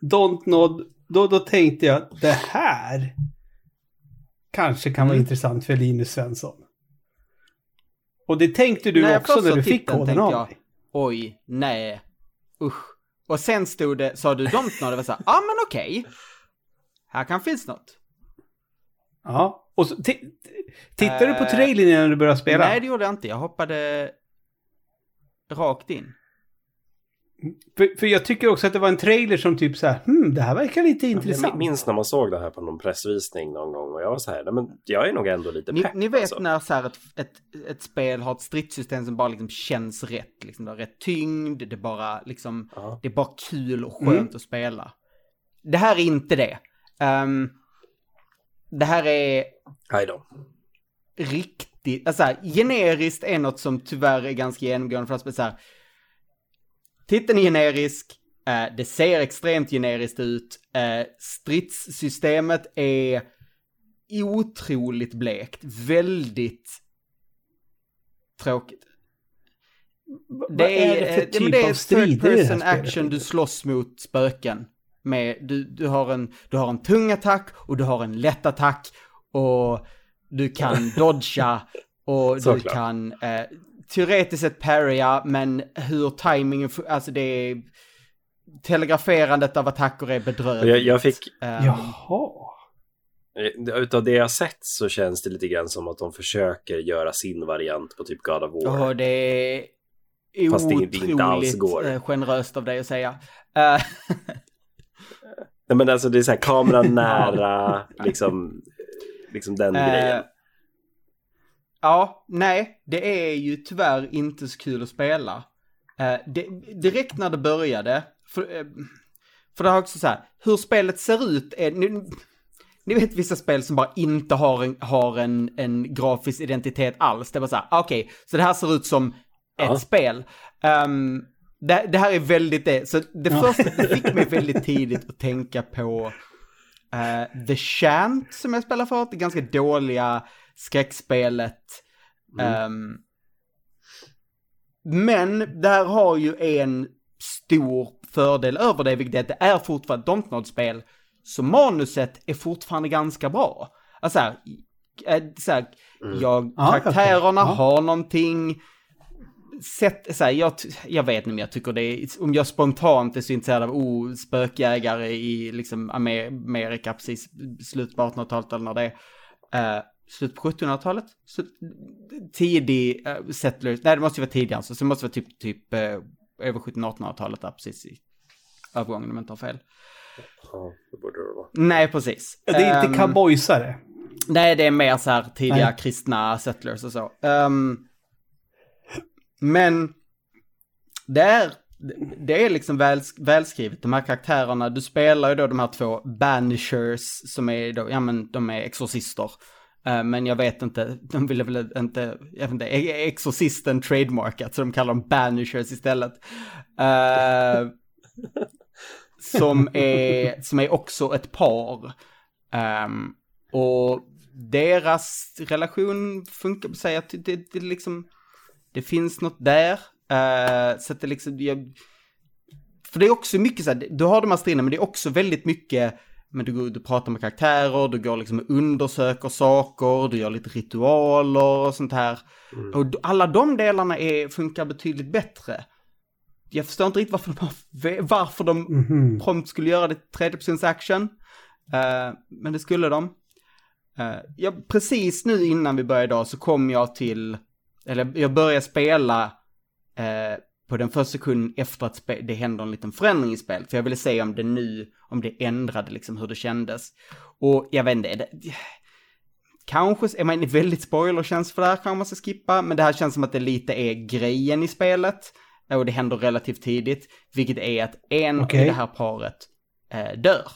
S2: Don't Nod, då, då tänkte jag att det här kanske kan vara
S1: Mm.
S2: intressant för Linus Svensson. Och det tänkte du
S1: jag
S2: också när du fick koden av mig.
S1: Oj, nej, usch. Och sen stod det, sa du Don't och det var så här, ja ah, men okej. Här kan finnas något.
S2: Ja. Och så, ti- tittade du på
S1: Eh,
S2: trailern innan du började spela?
S1: Nej, det gjorde jag inte. Jag hoppade rakt in.
S2: För, för jag tycker också att det var en trailer som typ så här, hmm, det här verkar lite
S3: Jag
S2: intressant.
S3: minns när man såg det här på någon pressvisning någon gång och jag var så här, men jag är nog ändå lite
S1: Ni,
S3: pepp.
S1: ni vet
S3: alltså.
S1: när så här ett, ett, ett spel har ett stridssystem som bara liksom känns rätt. Liksom det har rätt tyngd, det är bara liksom,
S3: Ja.
S1: det är bara kul och skönt
S2: Mm.
S1: att spela. Det här är inte det. Ehm, det här är
S3: Hej då.
S1: riktigt, alltså här, generiskt är något som tyvärr är ganska genomgående för att så här, titeln är generisk, eh, det ser extremt generiskt ut, eh, stridssystemet är otroligt blekt, väldigt tråkigt.
S2: Vad
S1: Det är,
S2: är det för
S1: eh,
S2: typ
S1: det
S2: av
S1: är
S2: strider det här
S1: person action, du slåss mot spöken. Med, du, du, har en, du har en tung attack och du har en lätt attack och du kan dodga och du kan eh, teoretiskt sett parrya, men hur timingen, fu- alltså det är telegraferandet av attacker är bedrövligt.
S3: Jag, jag fick,
S1: Ehm,
S2: Jaha.
S3: eh, utav det jag sett så känns det lite grann som att de försöker göra sin variant på typ God of War.
S1: Och det är
S3: Fast det inte alls går.
S1: eh, generöst av dig att säga. Eh,
S3: Nej men alltså det är så här kameran nära, liksom, liksom den grejen.
S1: Ja, nej, det är ju tyvärr inte så kul att spela. Eh, det, direkt när det började, för, eh, för det har också så här, hur spelet ser ut är, ni, ni vet vissa spel som bara inte har en, har en, en grafisk identitet alls. Det är bara så här, ah, okej, så det här ser ut som
S3: Ja.
S1: ett spel. Ehm, det, det här är väldigt det, så det första det fick mig väldigt tidigt att tänka på eh, The Shant som jag spelar för, det ganska dåliga skräckspelet. Ehm, men det här har ju en stor fördel över det, vilket är att det är fortfarande ett Dontnod-spel. Så manuset är fortfarande ganska bra. Alltså här, eh, så här, jag,
S2: Ja,
S1: karaktärerna
S2: okej. Ja.
S1: har någonting. Sätt, så här, jag, jag vet inte om jag tycker det är, om jag spontant är så intresserad av oh, spökjägare i liksom Amer- Amerika precis slutet på 1800-talet eller när det är. Uh, slutet på 1700-talet? Slut- Tidig uh, settlers, nej det måste ju vara tidigare, så det måste vara typ, typ eh, över 1700-1800-talet där precis i övergången om jag inte har fel.
S3: Ja, det borde det vara.
S1: Nej, precis.
S2: Det är inte
S1: Ehm,
S2: cowboysare.
S1: Nej, det är mer så här tidiga
S2: Nej.
S1: kristna settlers och så. Ehm, men det är, det är liksom väl, välskrivet, de här karaktärerna. Du spelar ju då de här två banishers som är då, ja men de är exorcister. Eh, men jag vet inte, de ville väl inte, jag vet inte, e-, exorcisten trademarkat så de kallar dem banishers istället. Uh, som, är, som är också ett par. Um, och deras relation funkar på sig att det, det, det liksom, det finns något där. Uh, så att det liksom, jag, för det är också mycket så här, du har de här striderna men det är också väldigt mycket, men du, går- du pratar med karaktärer, du går liksom och undersöker saker, du gör lite ritualer och sånt här. Och d- alla de delarna är, funkar betydligt bättre. Jag förstår inte riktigt varför de, varför de
S2: Mhm.
S1: prompt skulle göra det tredjepersons action. Eh, men det skulle de. Uh, ja, precis nu innan vi började idag så kom jag till, eller jag började spela eh, på den första sekunden efter att det hände en liten förändring i spelet. För jag ville se om det nu, om det ändrade liksom hur det kändes. Och jag vet inte, är det, kanske, är man väldigt spoilerkänslig för det här kanske man ska skippa, men det här känns som att det lite är grejen i spelet. Och det händer relativt tidigt, vilket är att en
S2: Okej.
S1: i det här paret eh, dör.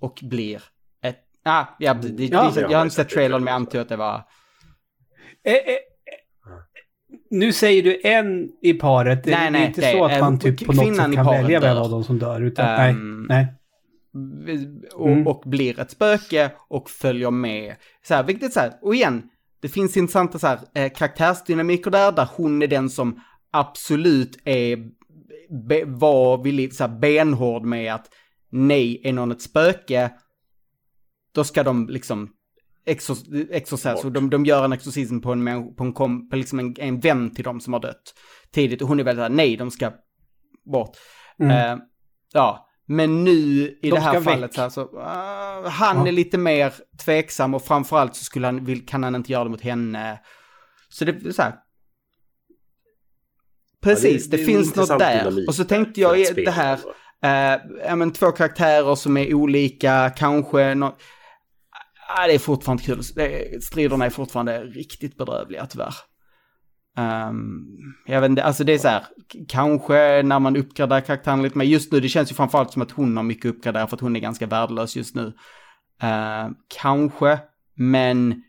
S1: Och blir ett, ah, ja, det, det,
S2: Ja,
S1: det,
S3: jag
S1: jag har inte
S3: sett
S1: sett trailern men jag antar att det var,
S2: Eh, eh, nu säger du en i paret. Det-
S1: Nej,
S2: det är
S1: nej,
S2: inte
S1: det
S2: så att man typ på något sätt kan välja vem av dem som dör. Utan,
S1: Ehm,
S2: nej, nej.
S1: och,
S2: Mm.
S1: och blir ett spöke och följer med. Så här, vilket är så här, och igen, det finns intressanta så här, eh, karaktärsdynamiker där, där hon är den som absolut är, be, var villig, så här, benhård med att nej, är någon ett spöke, då ska de liksom exor, exorcera, så de, de gör en exorcism på en, på en, kom, på liksom en, en vän till dem som har dött tidigt. Och hon är väldigt så här, nej, de ska bort.
S2: Mm.
S1: Eh, ja, men nu i
S2: De
S1: det här fallet
S2: väck.
S1: så, här, så ah, han
S2: Ja.
S1: är lite mer tveksam och framförallt så skulle han, vill, kan han inte göra det mot henne. Så det är så här. Precis,
S3: det
S1: det,
S3: är en
S1: finns något där. Och så tänkte jag det här, eh, ja men två karaktärer som är olika, kanske nå Ah, det är fortfarande kul. Det Striderna är fortfarande riktigt bedrövliga tyvärr. Um, jag vet inte, alltså det är så här, kanske när man uppgraderar karaktären lite mer. Just nu, det känns ju framförallt som att hon har mycket uppgraderat för att hon är ganska värdelös just nu. Uh, kanske, men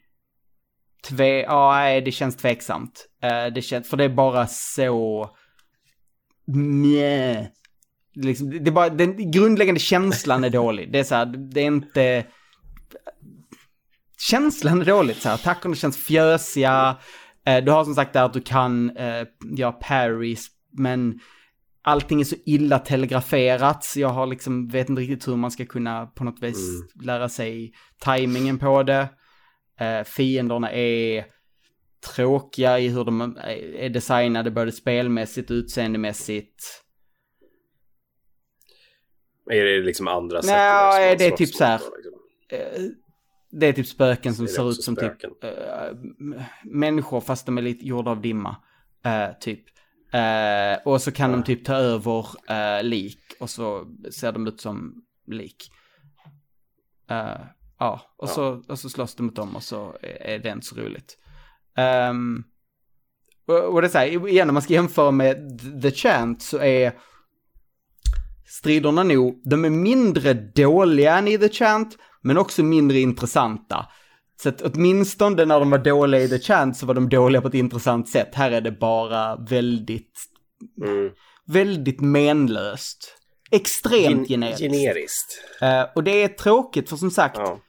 S1: tve, ja, nej, det känns tveksamt. Uh, det känns, för det är bara så, mjä. Liksom, det är bara, den grundläggande känslan är dålig. Det är så här, det är inte, känslan är dåligt så här. Attackerna känns fjösiga. Eh, du har som sagt där att du kan eh, göra parries, men allting är så illa telegraferat så jag har liksom, vet inte riktigt hur man ska kunna på något vis lära sig tajmingen på det. Eh, fienderna är tråkiga i hur de är designade både spelmässigt och utseendemässigt.
S3: Är det liksom andra som man
S1: det är typ så här.
S3: liksom?
S1: Det är typ spöken som ser ut som
S3: spöken?
S1: typ m- människor fast de är lite gjorda av dimma. Eh, typ. Eh, och så kan de typ ta över lik och så ser de ut som lik. Ja, och, Så, och så slåss de mot dem och så är det inte så roligt. Och, och det är så här, igen om man ska jämföra med The Chant så är striderna nog, de är mindre dåliga än i The Chant, men också mindre intressanta. Så att åtminstone när de var dåliga i The Chant så var de dåliga på ett intressant sätt. Här är det bara väldigt,
S3: Mm.
S1: väldigt menlöst. Extremt
S3: Gen-
S1: generiskt.
S3: generiskt.
S1: Eh, och det är tråkigt för som sagt,
S3: Ja.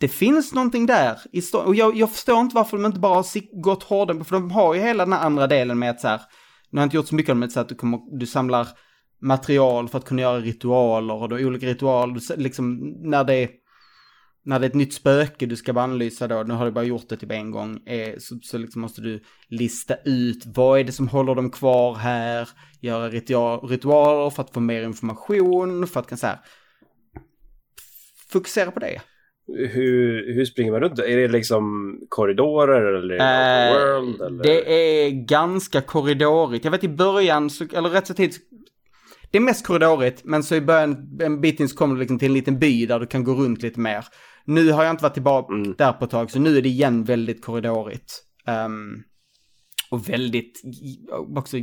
S1: det finns någonting där. Och jag, jag förstår inte varför de inte bara har gått hårdare, för de har ju hela den här andra delen med att så här, nu har jag inte gjort så mycket om det, så att du, kommer, du samlar material för att kunna göra ritualer och då olika ritualer, liksom när det är, när det är ett nytt spöke du ska bannlysa då, nu har du bara gjort det typ en gång, eh, så, så liksom måste du lista ut vad är det som håller dem kvar här, göra ritual, ritualer för att få mer information, för att kan så här, fokusera på det.
S3: Hur, hur springer man runt? Är det liksom korridorer eller
S1: Eh,
S3: world? Eller?
S1: Det är ganska korridorigt. Jag vet i början, så, eller rätt så tidigt, det är mest korridorigt, men så i början, en bit in så kommer du liksom till en liten by där du kan gå runt lite mer. Nu har jag inte varit tillbaka
S3: Mm.
S1: där på ett tag, så nu är det igen väldigt korridorigt. Ehm, och väldigt, också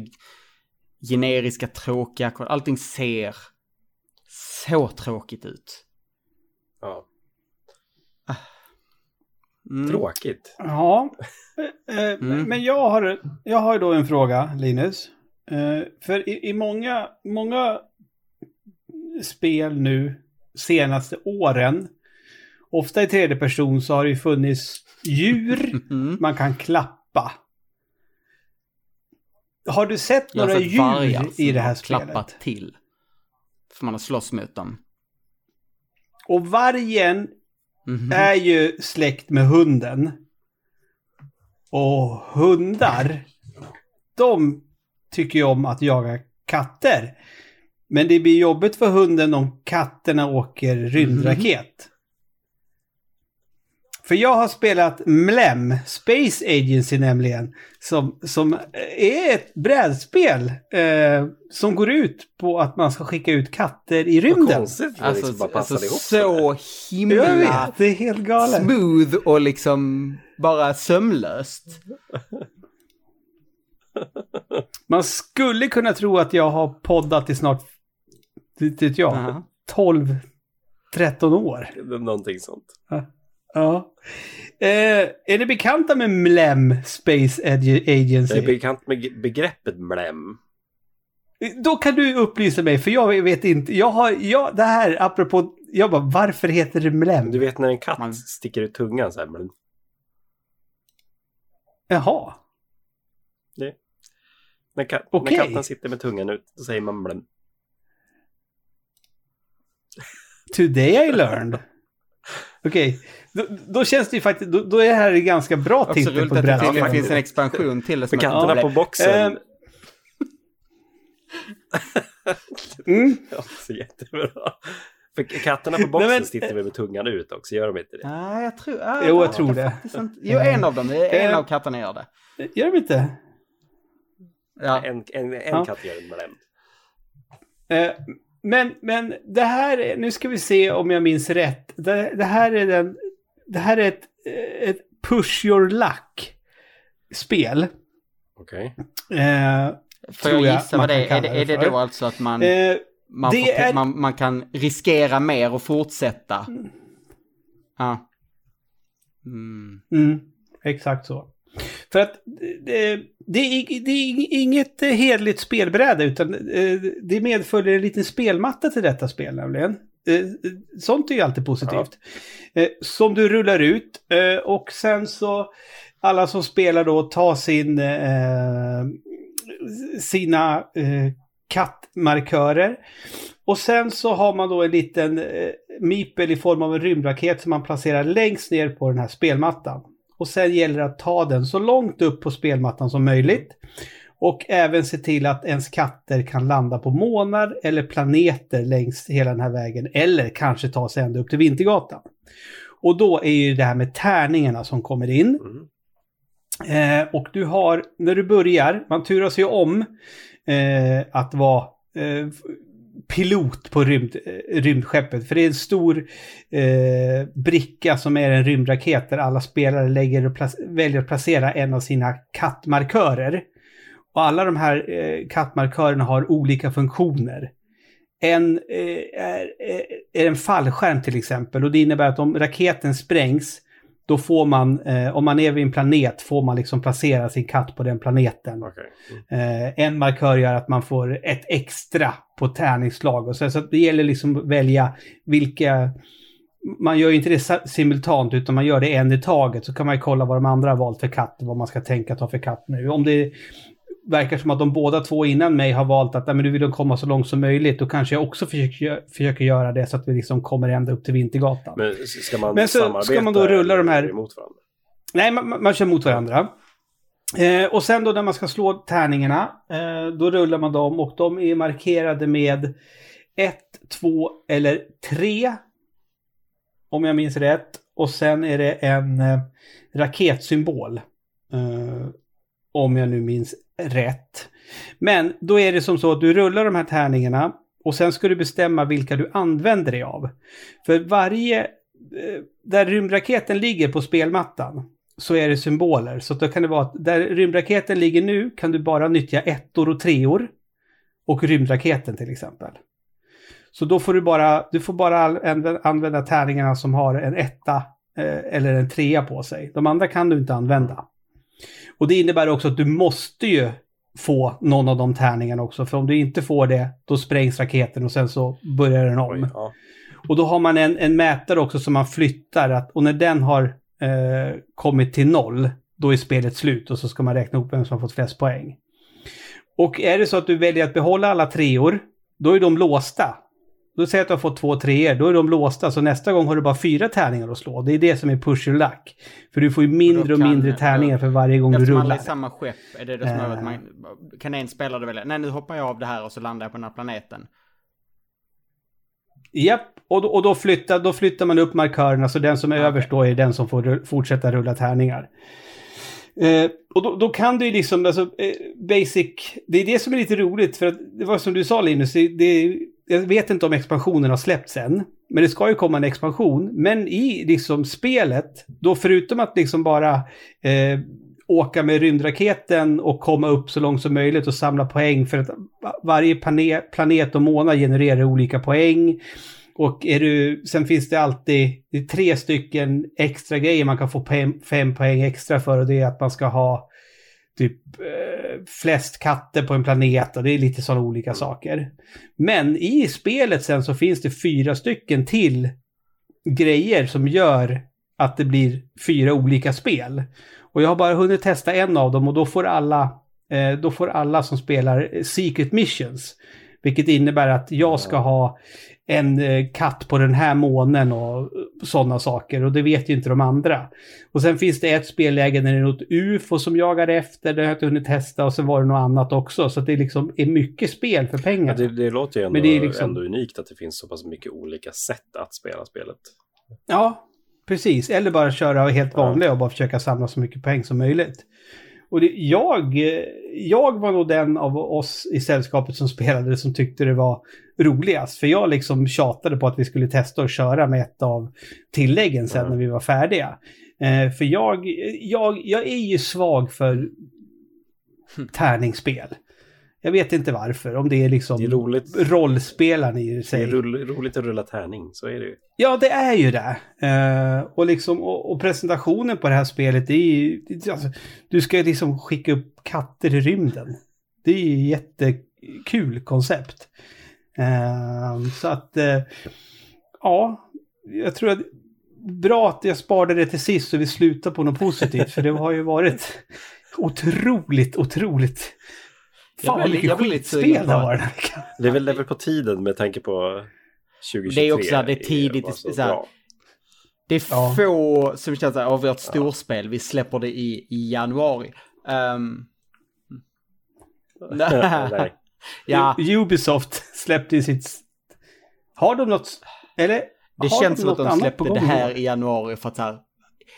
S1: generiska, tråkiga, allting ser så tråkigt ut.
S3: Ja.
S1: Mm.
S3: Tråkigt.
S2: Ja, eh, eh,
S1: Mm.
S2: men jag har, jag har ju då en fråga, Linus. Eh, för i, i många, många spel nu, senaste åren, ofta i tredje person så har det ju funnits djur
S1: Mm.
S2: man kan klappa. Har du sett några
S1: sett
S2: djur
S1: som
S2: i det här spelet?
S1: klappat till. För man har slåss mot dem.
S2: Och vargen
S1: Mhm.
S2: är ju släkt med hunden. Och hundar, de tycker ju om att jaga katter. Men det blir jobbigt för hunden om katterna åker rymdraket. För jag har spelat Mlem, Space Agency nämligen, som, som är ett brädspel eh, som går ut på att man ska skicka ut katter i
S3: Vad
S2: rymden.
S3: konstigt. det
S1: Alltså,
S3: liksom bara
S1: alltså
S3: ihop.
S1: så
S2: Jag
S1: himla
S2: vet, det är helt galet.
S1: smooth och liksom bara sömlöst.
S2: Man skulle kunna tro att jag har poddat i snart, vet jag,
S1: Aha.
S2: 12, 13 år.
S3: Någonting sånt.
S2: Ja. Eh, är ni bekanta med Mlem Space Ag- Agency?
S3: Jag är bekant med begreppet mlem.
S2: Då kan du upplysa mig, för jag vet inte. Jag har, jag, det här apropå, jag bara, varför heter det Mlem?
S3: Du vet när en katt
S1: Man-
S3: sticker ut tungan så här. Men
S2: Jaha.
S3: När, ka-
S2: Okej.
S3: när katten sitter med tungan ut, då säger man mlem.
S2: Today I learned. Okej, då, då känns det ju faktiskt, då, då är det här en ganska bra
S1: Också
S2: titel
S1: roligt
S2: på ett
S1: att det
S2: brädspel.
S1: tydligen finns en expansion till det.
S3: För
S1: som heter
S3: katterna på boxen.
S2: Eh, Mm.
S3: Ja, så jättebra. För katterna på boxen
S2: Nej, men-
S3: sitter väl med tungan ut också, gör de inte det?
S1: Nej, jag tror... ah,
S2: Jo, jag tror det.
S1: inte. Jo, en av dem. En
S2: Eh.
S1: av katterna gör det.
S2: Gör de inte?
S1: Ja.
S3: En, en, en
S2: Ja.
S3: mlem.
S2: Eh, men, men det här, är- nu ska vi se om jag minns rätt. Det, det här är den, det här är ett, ett push your luck spel.
S3: Okej.
S2: Eh,
S1: Får
S2: tror
S1: jag
S2: jag
S1: gissa vad det är? Är det, är
S2: det
S1: då alltså att man,
S2: eh,
S1: man, får,
S2: är-
S1: man, man kan riskera mer och fortsätta? Ja. Mm.
S2: mm, exakt så. För att det, det, är, det är inget hedligt spelbräde utan eh, det medföljer en liten spelmatta till detta spel nämligen. Eh, Sånt är ju alltid positivt. Eh, Som du rullar ut och sen så alla som spelar då tar sin, sina kattmarkörer. Och sen så har man då en liten mipel i form av en rymdraket som man placerar längst ner på den här spelmattan. Och sen gäller det att ta den så långt upp på spelmattan som möjligt. Och även se till att ens katter kan landa på månar eller planeter längs hela den här vägen. Eller kanske ta sig ända upp till Vintergatan. Och då är ju det här med tärningarna som kommer in.
S3: Mm.
S2: Eh, och du har, när du börjar, man turas ju om eh, att vara eh, pilot på rymd, rymdskeppet. För det är en stor eh, bricka som är en rymdraket där alla spelare lägger och väljer att placera en av sina kattmarkörer. Och alla de här eh, kattmarkörerna har olika funktioner. En eh, är, är, är en fallskärm till exempel och det innebär att om raketen sprängs då får man, eh, om man är vid en planet, får man liksom placera sin katt på den planeten.
S3: Okej.
S2: Eh, en markör gör att man får ett extra på tärningsslag. Och så, så det gäller liksom att välja vilka... Man gör ju inte det simultant utan man gör det en i taget. Så kan man ju kolla vad de andra har valt för katt vad man ska tänka ta för katt nu. Om det verkar som att de båda två innan mig har valt att "Nej, men du vill komma så långt som möjligt. Då kanske jag också försöker, försöker göra det så att vi liksom kommer ända upp till Vintergatan.
S3: Men ska man
S2: Men så
S3: samarbeta
S2: ska man då rulla de här-
S3: emot varandra?
S2: Nej, man, man- kör mot varandra. Eh, och sen då när man ska slå tärningarna, eh, då rullar man dem och de är markerade med ett, två eller tre om jag minns rätt. Och sen är det en eh, raketsymbol. Eh, om jag nu minns rätt. Men då är det som så att du rullar de här tärningarna och sen ska du bestämma vilka du använder dig av. För varje, eh, där rymdraketen ligger på spelmattan så är det symboler. Så då kan det vara att där rymdraketen ligger nu kan du bara nyttja ettor och treor. Och rymdraketen till exempel. Så då får du bara, du får bara använda, tärningarna som har en etta eh, eller en trea på sig. De andra kan du inte använda. Och det innebär också att du måste ju få någon av de tärningarna också. För om du inte får det, då sprängs raketen och sen så börjar den om.
S3: Oj, ja.
S2: Och då har man en, en mätare också som man flyttar. Att, och när den har eh, kommit till noll, då är spelet slut och så ska man räkna upp vem som har fått flest poäng. Och är det så att du väljer att behålla alla treor, då är de låsta. Då säger jag att du har fått två treor, då är de låsta. Så nästa gång har du bara fyra tärningar att slå. Det är det som är push your luck. För du får ju mindre och
S1: kan-
S2: mindre tärningar för varje gång du
S1: Eftersom alla
S2: rullar.
S1: är samma skepp, är det det som gör att
S2: Eh.
S1: man... Kan en spelare välja, nej nu hoppar jag av det här och så landar jag på den här planeten.
S2: Japp, och, då, och då, flyttar, då flyttar man upp markörerna så den som är
S1: Okej.
S2: överst då är den som får fortsätta rulla tärningar. Eh, och då, då kan du ju liksom, alltså, eh, basic, det är det som är lite roligt för att det var som du sa Linus, det, det, jag vet inte om expansionen har släppts än, men det ska ju komma en expansion. Men i liksom spelet, då förutom att liksom bara eh, åka med rymdraketen och komma upp så långt som möjligt och samla poäng för att varje planet och månad genererar olika poäng. Och är du, sen finns det alltid det tre stycken extra grejer man kan få fem, fem poäng extra för och det är att man ska ha typ eh, flest katter på en planet och det är lite sådana olika saker. Men i spelet sen så finns det fyra stycken till grejer som gör att det blir fyra olika spel. Och jag har bara hunnit testa en av dem och då får alla, eh, då får alla som spelar Secret Missions. Vilket innebär att jag ska ha en eh, katt på den här månen och sådana saker. Och det vet ju inte de andra. Och sen finns det ett spelläge när det är något UFO som jagar efter. Det har jag inte hunnit testa. Och sen var det något annat också. Så det liksom är mycket spel för
S3: Ja,
S2: pengarna.
S3: det, det låter ju ändå,
S2: Men det är liksom-
S3: ändå unikt att det finns så pass mycket olika sätt att spela spelet.
S2: Ja, precis. Eller bara köra helt vanliga och bara försöka samla så mycket poäng som möjligt. Och det, jag, eh, jag var nog den av oss i sällskapet som spelade som tyckte det var roligast. För jag liksom tjatade på att vi skulle testa och köra med ett av tilläggen sen
S3: Mm.
S2: när vi var färdiga. Eh, för jag, jag, jag är ju svag för tärningsspel. Jag vet inte varför, om det är liksom
S3: Det är roligt.
S2: rollspelaren i
S3: Det
S2: sig.
S3: är rull, roligt att rulla tärning, så är det ju.
S2: Ja, det är ju det. Eh, och, liksom, och, och presentationen på det här spelet, det är ju... det- Alltså, du ska liksom skicka upp katter i rymden. Det är ju jättekul koncept. Eh, så att, eh, ja, jag tror att bra att jag sparade det till sist så vi slutar på något positivt. för det har ju varit otroligt, otroligt... Fan vad mycket skitspel det har varit
S1: det.
S3: är väl, det är väl på tiden med tanke på 2023.
S1: Det är också att det är tidigt i-
S3: så
S1: så här-. Det är
S2: Ja.
S1: få som känns här, av vårt storspel, vi släpper det i, i januari. Um,
S3: Nej.
S1: Ja,
S2: Ubisoft släppte sitt... Har de något... Eller?
S1: det känns som att de släppte det här i januari för att så här,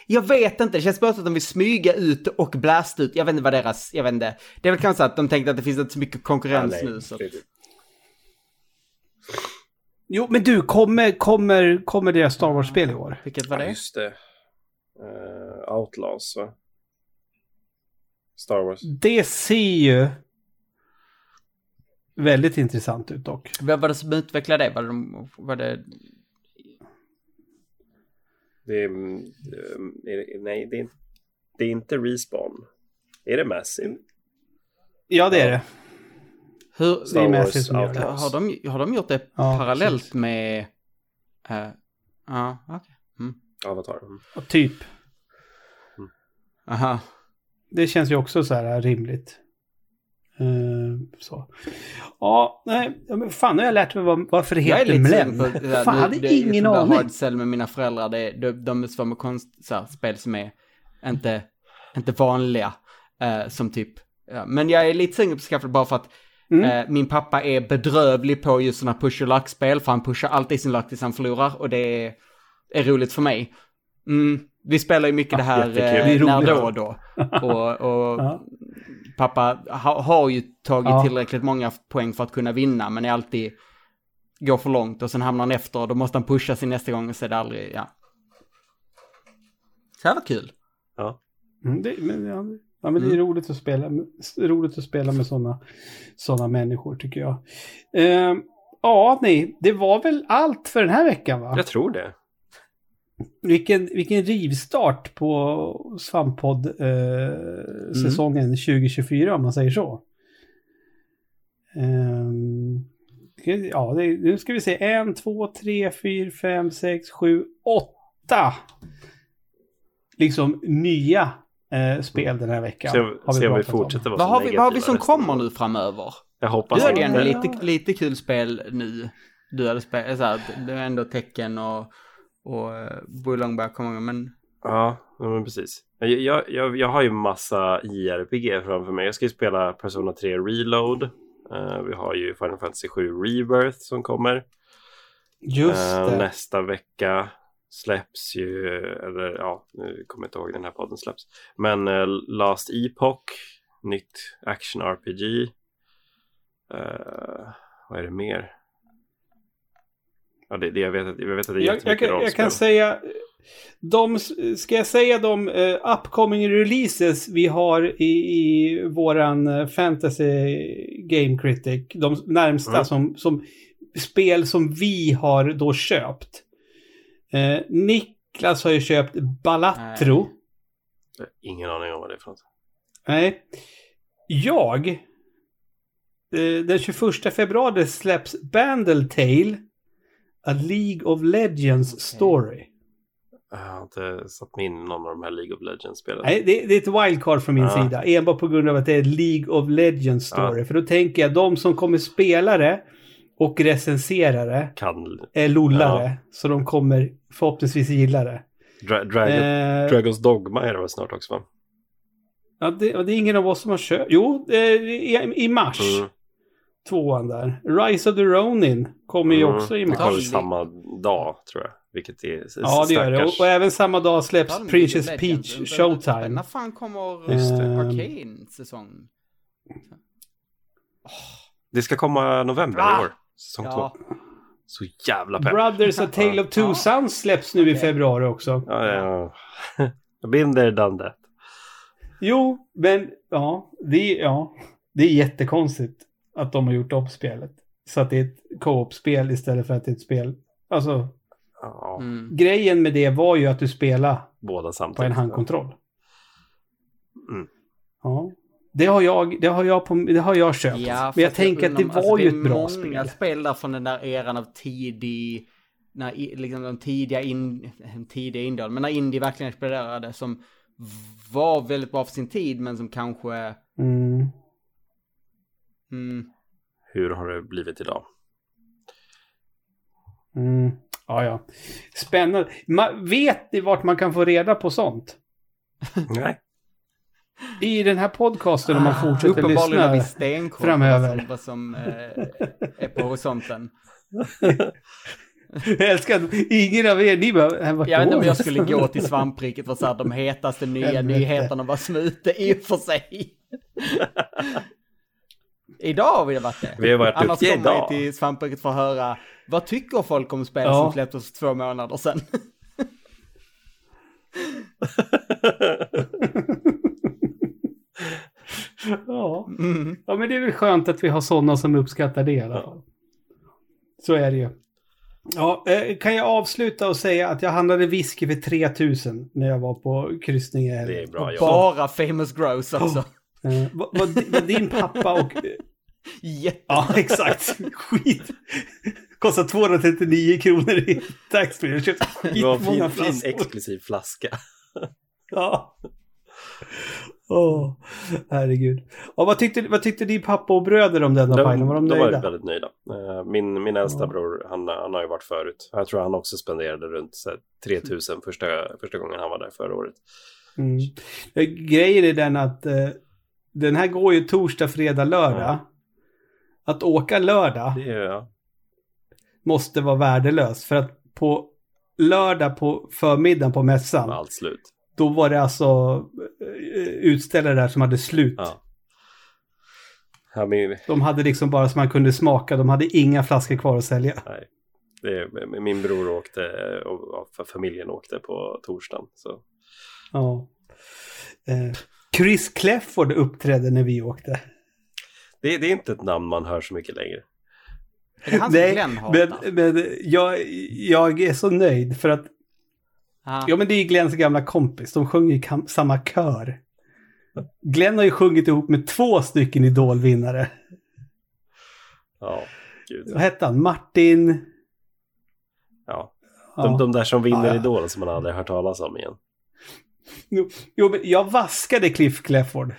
S1: jag vet inte, det känns bara som att de vill smyga ut och blasta ut. Jag vet inte vad deras, jag vet inte. Det är väl kanske så att de tänkte att det finns inte så mycket konkurrens
S3: Ja,
S1: nu. Så.
S2: Jo, men du, kommer, kommer, kommer deras Star Wars-spel i år?
S1: Vilket var
S3: Ja,
S1: det?
S3: just det. Eh, Outlaws, va? Star Wars.
S2: Det ser ju väldigt intressant ut dock.
S1: Vad var det som utvecklade det? Var det, de- var det
S3: Det är, mm, är nej, det är, inte- det är inte Respawn. Är det Massive?
S2: Ja, det är det.
S1: hur,
S2: Det är Massive som gör det.
S1: Har, de, har de gjort det
S2: Ja,
S1: parallellt
S2: precis.
S1: med... eh, Ja, okej. Mm.
S3: Avatar. Mm.
S2: Ja, Typ.
S1: Aha.
S2: Det känns ju också så här rimligt. Eh, så. Ja, nej, ja, fan nu har jag lärt mig vad, varför det
S1: Jag är
S2: heter Mlem.
S1: på... här,
S2: Fan,
S1: nu-
S2: hade
S1: det-
S2: ingen
S1: jag
S2: aning.
S1: Hard Cell med mina föräldrar, det, de, de svåra med konst, så här, spel som är inte, inte vanliga. eh, som typ... Ja. Men jag är lite sugen på det bara för att
S2: Mm.
S1: eh, min pappa är bedrövlig på just sådana push your luck-spel, för han pushar alltid sin luck tills han förlorar och det är... är roligt för mig. Mm, vi spelar ju mycket det här eh, när då och då. Och, och
S2: Ja.
S1: Pappa ha, har ju tagit
S2: Ja.
S1: tillräckligt många poäng för att kunna vinna, men är alltid går för långt och sen hamnar han efter och då måste han pusha sig nästa gång och så är det aldrig, ja. Så här var kul.
S2: Mm, det, men, ja, ja, men det är roligt att spela, roligt att spela med sådana såna människor tycker jag. Ehm, ja, nej, det var väl allt för den här veckan va?
S3: Jag tror det.
S2: Vilken, vilken rivstart på Svamppodd eh, säsongen 2024 om man säger så. Ehm, ja, det, nu ska vi se. En, två, tre, fyra, fem, sex, sju, åtta. Liksom nya eh, spel den här veckan.
S3: Se,
S2: har
S3: se om vi
S2: pratat om.
S3: fortsätter vara
S1: Vad
S3: så
S1: har vi, vad har vi som kommer nu framöver?
S3: Jag
S1: Du
S3: hoppas
S1: ändå lite, lite kul spel nu. Du hade spelat, så här, det var ändå tecken och, och uh, Bullong börjar komma igång, men
S3: Ja, men precis. Jag, jag, jag, har ju massa JRPG framför mig. Jag ska ju spela Persona 3 Reload. Eh, vi har ju Final Fantasy 7 Rebirth som kommer.
S2: Just
S3: Eh,
S2: det.
S3: nästa vecka släpps ju, eller ja, nu kommer jag inte ihåg den här podden släpps. Men eh, Last Epoch, nytt action RPG. Eh, vad är det mer? Ja, det, det, jag, vet, jag vet att det är
S2: Jag, jag,
S3: jättemycket
S2: kan, jag
S3: rollspel.
S2: kan säga... De, ska jag säga de uh, upcoming releases vi har i, i våran eh, fantasy game critic? De närmsta
S3: Mm.
S2: som, som spel som vi har då köpt. Eh, Niklas har ju köpt Balatro.
S3: Jag har Ingen aning om vad det är för något.
S2: Nej. Jag. Eh, den 21 februari släpps Bandletale. A League of Legends Story.
S3: Jag har inte satt mig in i någon av de här League of Legends-spelen.
S2: Nej, det, det är ett wildcard från min
S3: Ja.
S2: sida. Enbart på grund av att det är League of Legends story. För då tänker jag de som kommer spela det och recensera det
S3: Kan...
S2: är lullare. Så de kommer förhoppningsvis gilla det.
S3: Dra Dragon,
S2: Eh,
S3: Dragons Dogma är det väl snart också va?
S2: ja, det, ja, det är ingen av oss som har köpt. Jo, eh, i, i mars.
S3: Mm.
S2: Tvåan där. Rise of the Ronin kommer ju
S3: Mm.
S2: också i
S3: Det kommer
S2: mars.
S3: samma dag tror jag. Vilket är
S2: Ja, det gör det. Och, och även samma dag släpps
S1: Fan,
S2: Princess Peach
S1: vänta,
S2: Showtime.
S1: När fan kommer
S2: Just det.
S1: uh, Arcane-säsong?
S3: Det ska komma november
S2: Ah!
S3: i år. Säsong
S1: Ja.
S3: två. Så jävla pepp.
S2: Brothers A Tale of Two
S1: Ja.
S2: Sons släpps nu i
S1: Okej.
S2: februari också.
S3: Ja, ja. Been there, done that.
S2: Jo, men ja det, ja, det är jättekonstigt att de har gjort om spelet. Så att det är ett co-op-spel istället för att det är ett spel. Alltså,
S3: Ja,
S1: Mm.
S2: grejen med det var ju att du spelar
S3: båda samtidigt.
S2: på en handkontroll.
S3: Mm.
S2: Ja. Det har jag, det har jag, på, det har jag köpt.
S1: Ja,
S2: men jag tänker att det var ju
S1: alltså,
S2: ett bra
S1: Det är
S2: spel.
S1: många spel där från den där eran av tidig, när, liksom de tidiga, in, tidiga indie, men när indie verkligen exploderade som var väldigt bra för sin tid, men som kanske,
S2: Mm.
S1: Mm,
S3: Hur har det blivit idag?
S2: Mm. Ja, ja. Spännande. Ma, vet ni vart man kan få reda på sånt?
S3: Nej.
S2: I den här podcasten om man fortsätter
S1: uppenbarligen har vi
S2: lyssna.
S1: stenkoll
S2: framöver.
S1: Vad som, vad som eh, är på horisonten.
S2: Jag älskar att ingen av er, ni bara, "Äh, vart
S1: Jag vet inte
S2: då?"
S1: om jag skulle gå till svampriket för så här, de hetaste nya nyheterna var smute i och för sig. idag har vi varit det.
S3: Vi har varit
S1: Annars kommer vi
S3: idag.
S1: till svampriket för att höra vad tycker folk om spel
S2: Ja.
S1: som släpptes för två månader sedan.
S2: Ja.
S1: Mm.
S2: ja, men det är väl skönt att vi har sådana som uppskattar det i alla fall. Så är det ju. Ja, eh, kan jag avsluta och säga att jag handlade whisky för 3000 när jag var på kryssning.
S3: Det är bra jobbat.
S1: Bara famous gross också.
S2: Eh, vad, vad, vad din pappa och...
S1: Jätte...
S2: Ja, exakt. Skit. Kostar 239 kronor i taxfree. Jag köpte
S3: Det var en
S2: skitmånga flaskor.
S3: exklusiv flaska.
S2: Ja. Åh, herregud. Och vad, tyckte, vad tyckte din pappa och bröder om denna
S3: De?
S2: Var de
S3: de var
S2: nöjda?
S3: väldigt nöjda. Eh, Min, min äldsta
S2: Ja.
S3: bror, han, han har ju varit förut. Jag tror han också spenderade runt så här, 3000 första, första gången han var där förra året.
S2: Mm. Eh, Grejen är den att eh, den här går ju torsdag, fredag, lördag.
S3: Ja.
S2: Att åka lördag
S3: är,
S2: måste vara värdelöst. För att på lördag på förmiddagen på mässan.
S3: Allt slut.
S2: Då var det alltså eh, utställare där som hade slut.
S3: Ja. Ja, min,
S2: De hade liksom bara som man kunde smaka. De hade inga flaskor kvar att sälja.
S3: nej. Det, min bror åkte och familjen åkte på torsdagen. Så.
S2: Ja. Eh, Chris Clefford uppträdde när vi åkte.
S3: Det, det är inte ett namn man hör så mycket längre.
S1: Är det han som Glenn
S2: men, men jag, jag är så nöjd för att
S1: Ja.
S2: Ja, men det är ju Glenns gamla kompis. De sjunger i kam- samma kör. Glenn har ju sjungit ihop med två stycken idolvinnare.
S3: Ja, gud.
S2: Vad hette han? Martin...
S3: Ja.
S2: Ja.
S3: De, de där som vinner
S2: Ja, ja.
S3: Idol som man aldrig hört talas om igen.
S2: Jo, jo, men jag vaskade Cliff Clefford.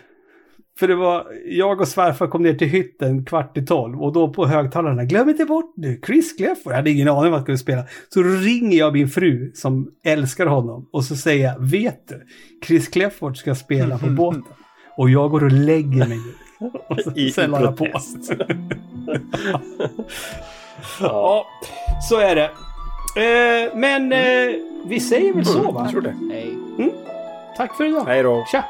S2: För det var, jag och svärfar kom ner till hytten kvart i tolv och då på högtalarna, glöm inte bort nu, Chris Clefford. Jag hade ingen aning om vad han skulle spela. Så ringer jag min fru som älskar honom och så säger jag, vet du, Chris Clefford ska spela på båten. Och jag går och lägger mig nu. Och så,
S3: I,
S2: sen la jag på. Ja, så är det. Eh, men eh, vi säger väl så va?
S3: Jag tror det.
S1: Hej.
S2: Tack för idag.
S3: Hej då.
S2: Tja!